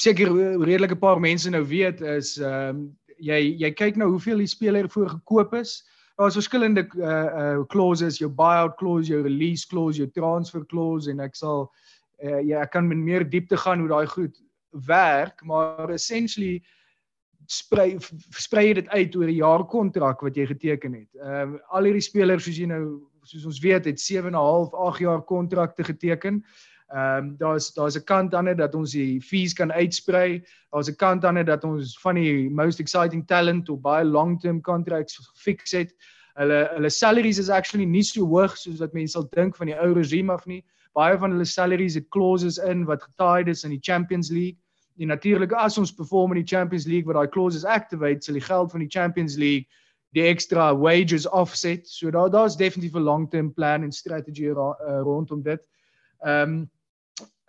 seker redelik 'n paar mense nou weet is ehm um, jy jy kyk nou hoeveel die speler voor gekoop is. Daar's verskillende uh uh clauses, jou buyout clause, jou release clause, jou transfer clause en ek sal uh, ja, ek kan met meer diepte gaan hoe daai goed werk, maar essentially sprei sprei dit uit oor 'n jaar kontrak wat jy geteken het. Ehm uh, al hierdie spelers soos jy nou soos ons weet het 7 en 'n half 8 jaar kontrakte geteken. Ehm um, daar's daar's 'n kant aan dit dat ons die fees kan uitsprei. Daar's 'n kant aan dit dat ons van die most exciting talent op baie long-term contracts gefix het. Hulle hulle salaries is actually nie so hoog soos wat mense sal dink van die ou regime af nie, baie van hulle salaries het clauses in wat getied is in die Champions League. En natuurlik as ons perform in die Champions League wat daai clauses activate, sal die geld van die Champions League die extra wages offset. So daar daar's definitief 'n long-term plan en strategie ra uh, rondom dit. Ehm um,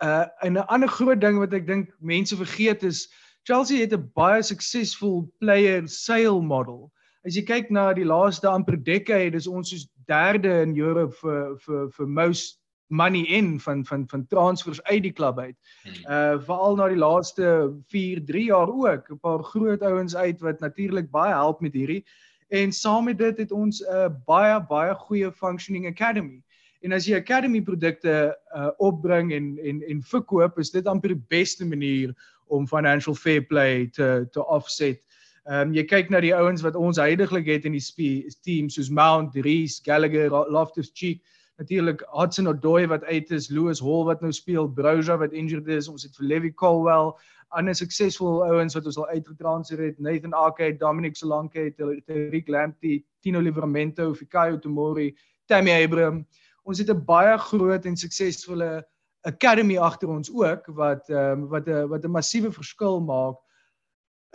uh 'n ander groot ding wat ek dink mense vergeet is Chelsea het 'n baie suksesvol player sale model. As jy kyk na die laaste amper decade, is ons soos derde in Europe vir vir vir most money in van van van transfers uit die klub uit. Hmm. Uh veral na die laaste 4, 3 jaar ook, 'n paar groot ouens uit wat natuurlik baie help met hierdie. En saam met dit het ons 'n uh, baie baie goeie functioning academy. En as jy academy produkte uh opbring en en en verkoop, is dit amper die beste manier om financial fair play te te offset. Ehm um, jy kyk na die ouens wat ons heidaglik het in die team soos Mount, Reese, Gallagher, Loftus-Cheek natuurlik Hudson Odoi wat uit is, Lewis Hall wat nou speel, Broja wat injured is, ons het vir Levi Colwell, ander suksesvolle ouens wat ons al uitgetransfer het, Nathan Ake, Dominic Solanke, Tariq Lamptey, Tino Livramento, Fikayo Tomori, Tammy Abraham. Ons het 'n baie groot en suksesvolle academy agter ons ook wat ehm um, wat 'n wat 'n massiewe verskil maak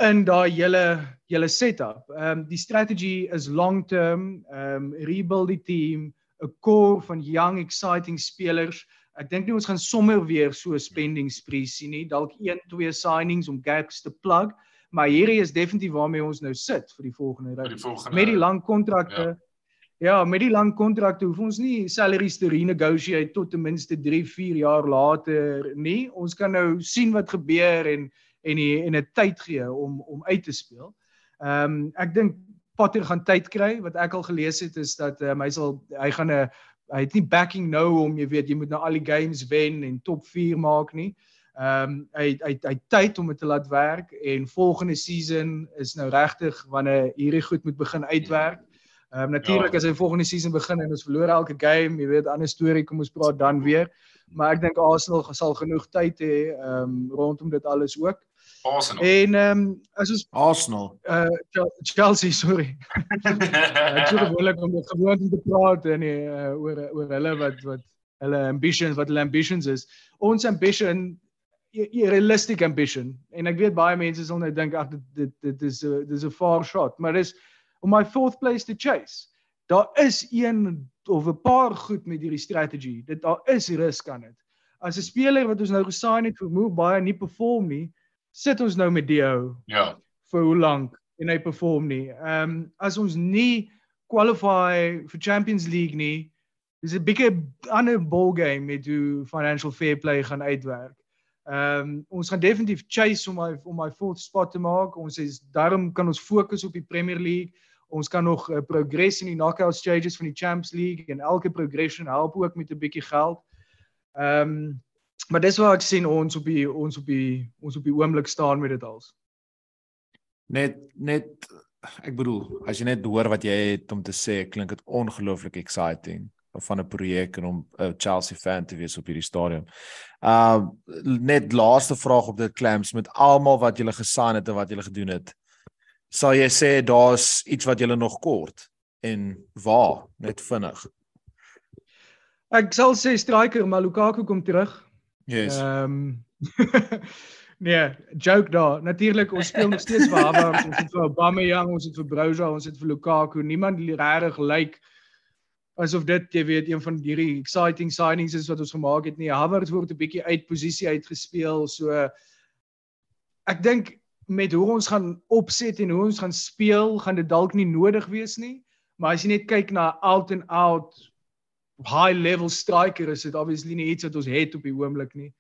in daai hele hele setup. Ehm um, die strategy is long term, ehm um, rebuild die team, 'n core van young exciting spelers. Ek dink nie ons gaan sommer weer so spending spree sien nie. Dalk 1, 2 signings om gaps te plug, maar hierdie is definitief waarmee ons nou sit vir die volgende ry. Met die lang kontrakte. Ja. ja, met die lang kontrakte hoef ons nie salaries te renegotiate tot ten minste 3, 4 jaar later nie. Ons kan nou sien wat gebeur en en die, en 'n tyd gee om om uit te speel. Ehm um, ek dink Potter gaan tyd kry wat ek al gelees het is dat um, hy sal hy gaan 'n hy het nie backing nou om jy weet jy moet nou al die games wen en top 4 maak nie. Ehm um, hy hy hy tyd om dit te laat werk en volgende season is nou regtig wanneer hierdie goed moet begin uitwerk. Ehm um, natuurlik ja. as hy volgende season begin en ons verloor elke game, jy weet ander storie kom ons praat dan weer. Maar ek dink Arsenal sal genoeg tyd hê ehm um, rondom dit alles ook. Arsenal. En ehm um, as ons Arsenal. Uh Chelsea, sorry. *laughs* ek sê gewoonlik om dit gewoon te praat en uh, oor oor hulle wat wat hulle ambitions, wat hulle ambitions is. Ons ambition realistic ambition en ek weet baie mense sal nou dink ag dit dit dit is 'n dis 'n far shot, maar dis om my fourth place to chase. Daar is een of 'n paar goed met hierdie strategy. Dit daar is risk aan dit. As 'n speler wat ons nou gesign het vir Mo baie nie perform nie, sit ons nou met Dio. Ja. vir hoe lank en hy perform nie. Ehm um, as ons nie qualify vir Champions League nie, is 'n bietjie ander ball game met hoe financial fair play gaan uitwerk. Ehm um, ons gaan definitief chase om my om my fourth spot te maak. Ons is daarom kan ons fokus op die Premier League. Ons kan nog uh, progress in die knockout stages van die Champions League en elke progression help ook met 'n bietjie geld. Ehm um, maar dis waar ek sien ons op die ons op die ons op die oomblik staan met dit als. Net net ek bedoel, as jy net hoor wat jy het om te sê, klink dit ongelooflik exciting van 'n projek en om 'n Chelsea fan te wees op hierdie stadium. Uh net laaste vraag op dit clams met almal wat julle gesaan het en wat julle gedoen het. Sal jy sê daar's iets wat julle nog kort en waar net vinnig? Ek sal sê striker maar Lukaku kom terug. Yes. Ehm um, *laughs* nee, joke daar. Natuurlik ons speel nog steeds vir Havertz, ons het vir Aubameyang, ons het vir Broja, ons het vir Lukaku. Niemand regtig lyk asof dit jy weet een van hierdie exciting signings is wat ons gemaak het nie. Havertz word 'n bietjie uit posisie uitgespeel. So ek dink met hoe ons gaan opset en hoe ons gaan speel, gaan dit dalk nie nodig wees nie. Maar as jy net kyk na out and out high level striker is dit obviously nie iets wat ons het op die oomblik nie.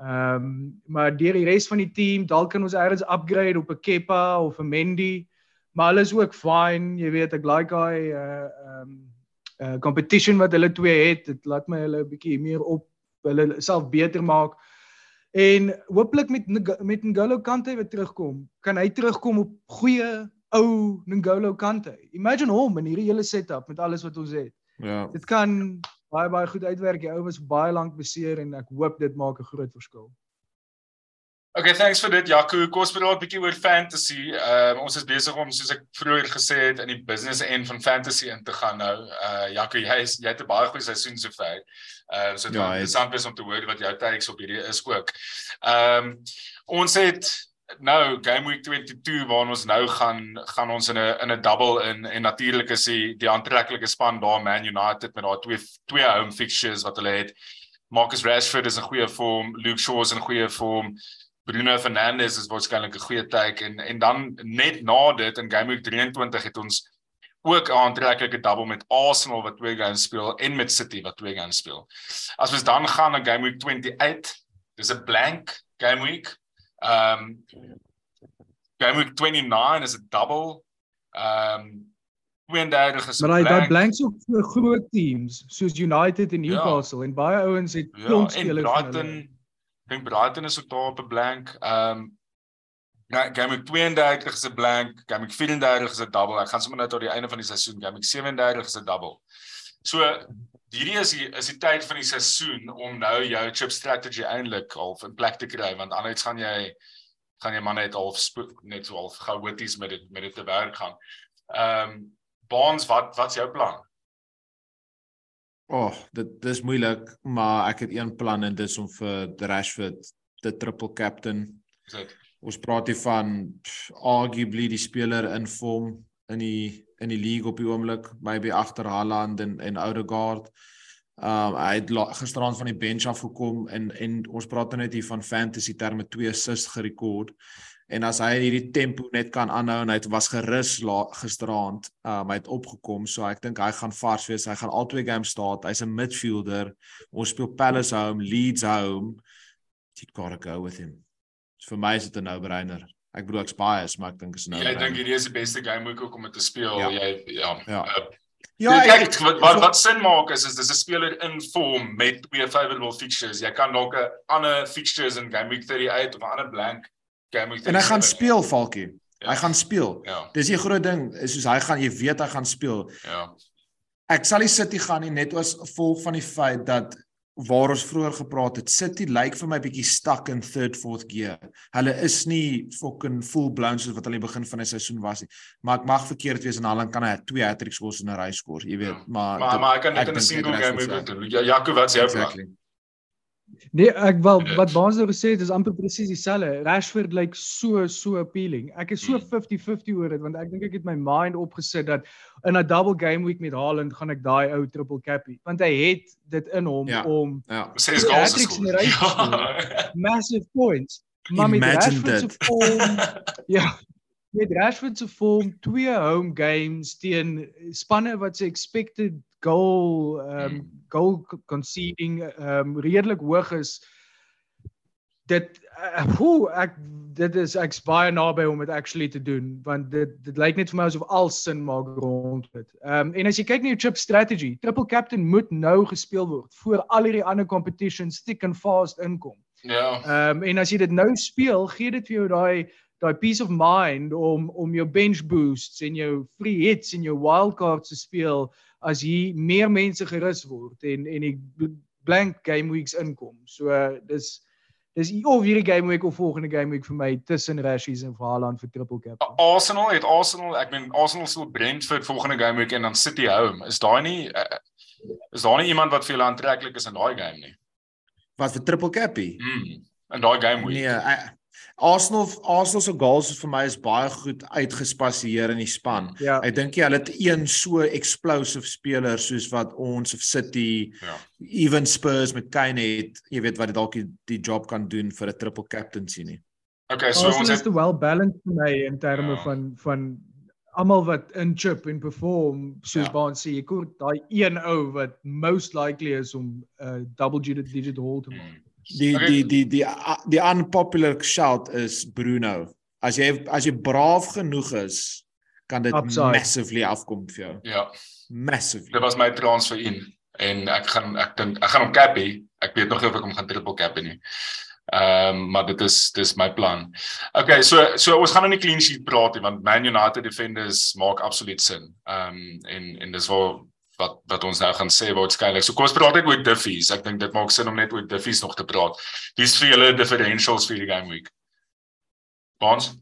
Ehm um, maar deur die res van die team dalk kan ons eers upgrade op 'n Kepa of 'n Mendy. Maar hulle is ook fine, jy weet ek like hy uh ehm um, uh competition wat hulle twee het. Dit laat my hulle 'n bietjie meer op hulle self beter maak. En hooplik met met Ngolo Kante wat terugkom, kan hy terugkom op goeie ou Ngolo Kante. Imagine hom in hierdie hele setup met alles wat ons het. Ja. Dit kan baie baie goed uitwerk. Die ou was baie lank beseer en ek hoop dit maak 'n groot verskil. Okay, thanks vir dit Jaco. Kom ons praat 'n bietjie oor fantasy. Ehm uh, ons is besig om soos ek vroeër gesê het in die business end van fantasy in te gaan nou. Uh Jaco, jy is jy het 'n baie goeie seisoen sover. Ehm uh, so dit ja, is interessant is om te hoor wat jou takes op hierdie is ook. Ehm um, ons het nou game week 22 waar ons nou gaan gaan ons in 'n in 'n double in en natuurlik is die die aantreklike span daar Man United met daai twee twee home fixtures wat hulle het. Marcus Rashford is in goeie vorm, Luke Shaw is in goeie vorm. Bruno Fernandes is waarskynlik 'n goeie teken en en dan net na dit in game week 23 het ons ook 'n aantreklike double met Arsenal wat twee games speel en met City wat twee games speel. As ons dan gaan na game week 28, dis 'n blank game week. Um, game week 29 is 'n double. Um, Wendadig is Maar hy daai blanks ook vir groot teams soos United en ja. Newcastle ja. en baie ouens het klomp ja, spelers van hulle dink Brighton is ook daar op 'n blank. Um, game 32 is 'n blank, game 34 is 'n double. Ek gaan sommer net tot die einde van die seisoen, game 37 is 'n double. So hierdie is die is die tyd van die seisoen om nou jou chip strategy eintlik half in plek te kry want anders gaan jy gaan jy maar net half spook, net so half chaoties met dit met dit te werk gaan. Ehm um, Bonds, wat wat's jou plan? Oh, dit dis moeilik, maar ek het een plan en dis om vir Rashford te triple captain. Dit. Ons praat hier van arguably die speler in vorm in die in die league op die oomblik, maybe agter Haaland en en Odegaard. Um hy het gisterand van die bench af gekom en en ons praat nou net hier van fantasy terme 2 assists gerekord en as hy hierdie tempo net kan aanhou en hy was gerus gisteraand, um hy het opgekom, so ek dink hy gaan vars wees. Hy gaan al twee games staan. Hy's 'n midfielder. Ons speel Palace home, Leeds home. You got to go with him. So vir my is dit 'n no-brainer. Ek bedoel ek's biased, maar ek dink is 'n no-brainer. Jy dink hierdie is die beste game week om te speel. Ja. Jy ja. Ja. Uh, Ja, kyk, ek, wat wat, wat sin maak is is dis 'n speler in vorm met twee favorable fixtures. Jy kan dalk 'n ander fixtures in game week 38 of 'n ander blank En hy gaan speel Falkie. Ja. Hy gaan speel. Ja. Dis 'n groot ding, is soos hy gaan jy weet hy gaan speel. Ja. Ek sal die City gaan nie net as gevolg van die feit dat waar ons vroeër gepraat het, City lyk vir my bietjie stuck in third fourth gear. Hulle is nie fucking full blown soos wat hulle begin van die seisoen was nie. Maar ek mag verkeerd wees en Haaland kan hy twee hat-tricks skors in 'n ry skors, jy weet, ja. maar Maar maar hy kan net in 'n single game doen. Ja, Jaco, wat sê jy? Exactly. Plan? Nee, ek wel wat Baans nou gesê het is amper presies dieselfde. Rashford lyk like so so appealing. Ek is so 50-50 hmm. oor dit want ek dink ek het my mind opgesit dat in 'n double game week met Haaland gaan ek daai ou triple cappy want hy het dit in hom ja, om ja, ses goals te skoor. Ja. Massive points. Maar met Rashford se vorm *laughs* ja, met Rashford se vorm twee home games teen spanne wat se expected goal um goal conceding um redelik hoog is dit uh, hoe ek dit is ek's baie naby om dit actually te doen want dit dit lyk net vir my asof al sin maak rond dit. Ehm um, en as jy kyk na jou chip strategy, triple captain moet nou gespeel word voor al hierdie ander competitions thick and fast inkom. Ja. Ehm um, en as jy dit nou speel, gee dit vir jou daai daai peace of mind om om jou bench boosts en jou free hits en jou wildcards te speel as hier meer mense gerus word en en die blank game weeks inkom. So uh, dis dis of hierdie game week of volgende game week vir my tussen Rashies en Haaland vir triple cap. Arsenal het Arsenal, ek meen Arsenal sal Brentford volgende game week en dan City home. Is daai nie uh, is daar nie iemand wat vir hulle aantreklik is in daai game nie? Wat vir triple cappie? Mm, in daai game week. Nee, I, Arsenal Arsenal se goals vir my is baie goed uitgespasieer in die span. Ja. Ek dink jy hulle het een so explosive speler soos wat ons of City ja. even Spurs met Kane het, jy weet wat dit dalk die, die job kan doen vir 'n triple captaincy nie. Okay, so Arsenal ons het is well balanced vir my in terme ja. van van almal wat in chip en perform soos ja. Baan sê, jy kon daai een ou wat most likely is om 'n uh, double digit haul te maak. Hmm. Die okay. die die die die unpopular shout is Bruno. As jy as jy braaf genoeg is, kan dit Upside. massively afkom vir jou. Ja. Massively. Dit was my transfer in en ek gaan ek dink ek gaan hom cappy. Ek weet nog nie of ek hom gaan triple cappy nie. Ehm um, maar dit is dis my plan. Okay, so so ons gaan nou nie clean sheet praat nie want Man United defenders maak absoluut sin. Ehm um, en en dis waar wat wat ons nou gaan sê waarskynlik. So kom ons praat net oor diffies. Ek dink dit maak sin om net oor diffies nog te praat. Wie's vir julle differentials vir die game week? Baans.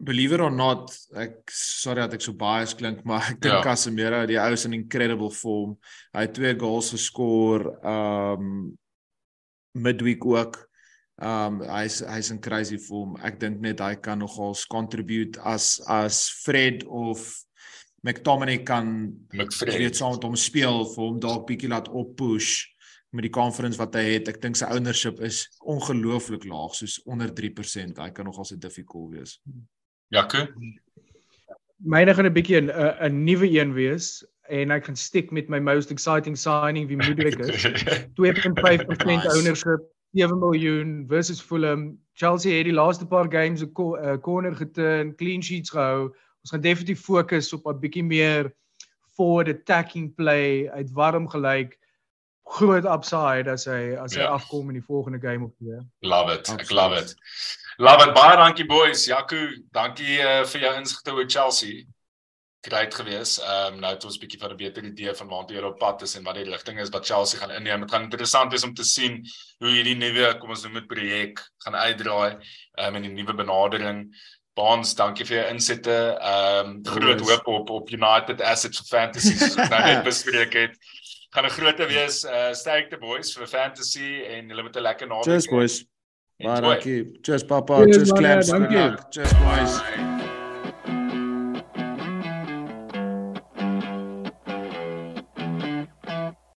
Believe it or not, ek sorry dat ek so biased klink, maar ek dink Ja. Casemiro, die ou is in incredible form. Hy het twee goals geskor um midweek ook. Um hy's hy's in crazy form. Ek dink net hy kan nogals contribute as as Fred of McTominay kan weet saam met hom speel vir hom dalk bietjie laat oppush met die conference wat hy het. Ek dink sy ownership is ongelooflik laag, soos onder 3%. Hy kan nogals 'n difficult wees. Jaco. Myne gaan 'n bietjie 'n 'n nuwe een wees en ek gaan stick met my most exciting signing wie Mudryk is. *laughs* 2.5% Nice. ownership, 7 miljoen versus Fulham. Chelsea het die laaste paar games 'n uh, corner geturn, clean sheets gehou. Ons gaan definitief fokus op 'n bietjie meer forward attacking play. Hy't warm gelyk. Groot upside as hy as hy Ja. afkom in die volgende game of twee. Love it. Ek Absoluut. love it. Love it. Baie dankie boys. Jaco, dankie uh, vir jou insigte oor Chelsea. Great gewees. Ehm um, nou het ons 'n bietjie van 'n beter idee van waar jy op pad is en wat die rigting is wat Chelsea gaan inneem. Dit gaan interessant wees om te sien hoe hierdie nuwe, kom ons noem dit projek gaan uitdraai ehm um, en die nuwe benadering. Baans, dankie vir jou insette. Ehm um, groot hoop op op United Assets for Fantasy soos ons nou net *laughs* bespreek het. Gaan 'n groot wees. Uh sterkte boys vir fantasy en julle moet 'n lekker naweek. Cheers boys. Baie dankie. Cheers papa. Cheers, Clamps. dankie. Cheers boys. Bye.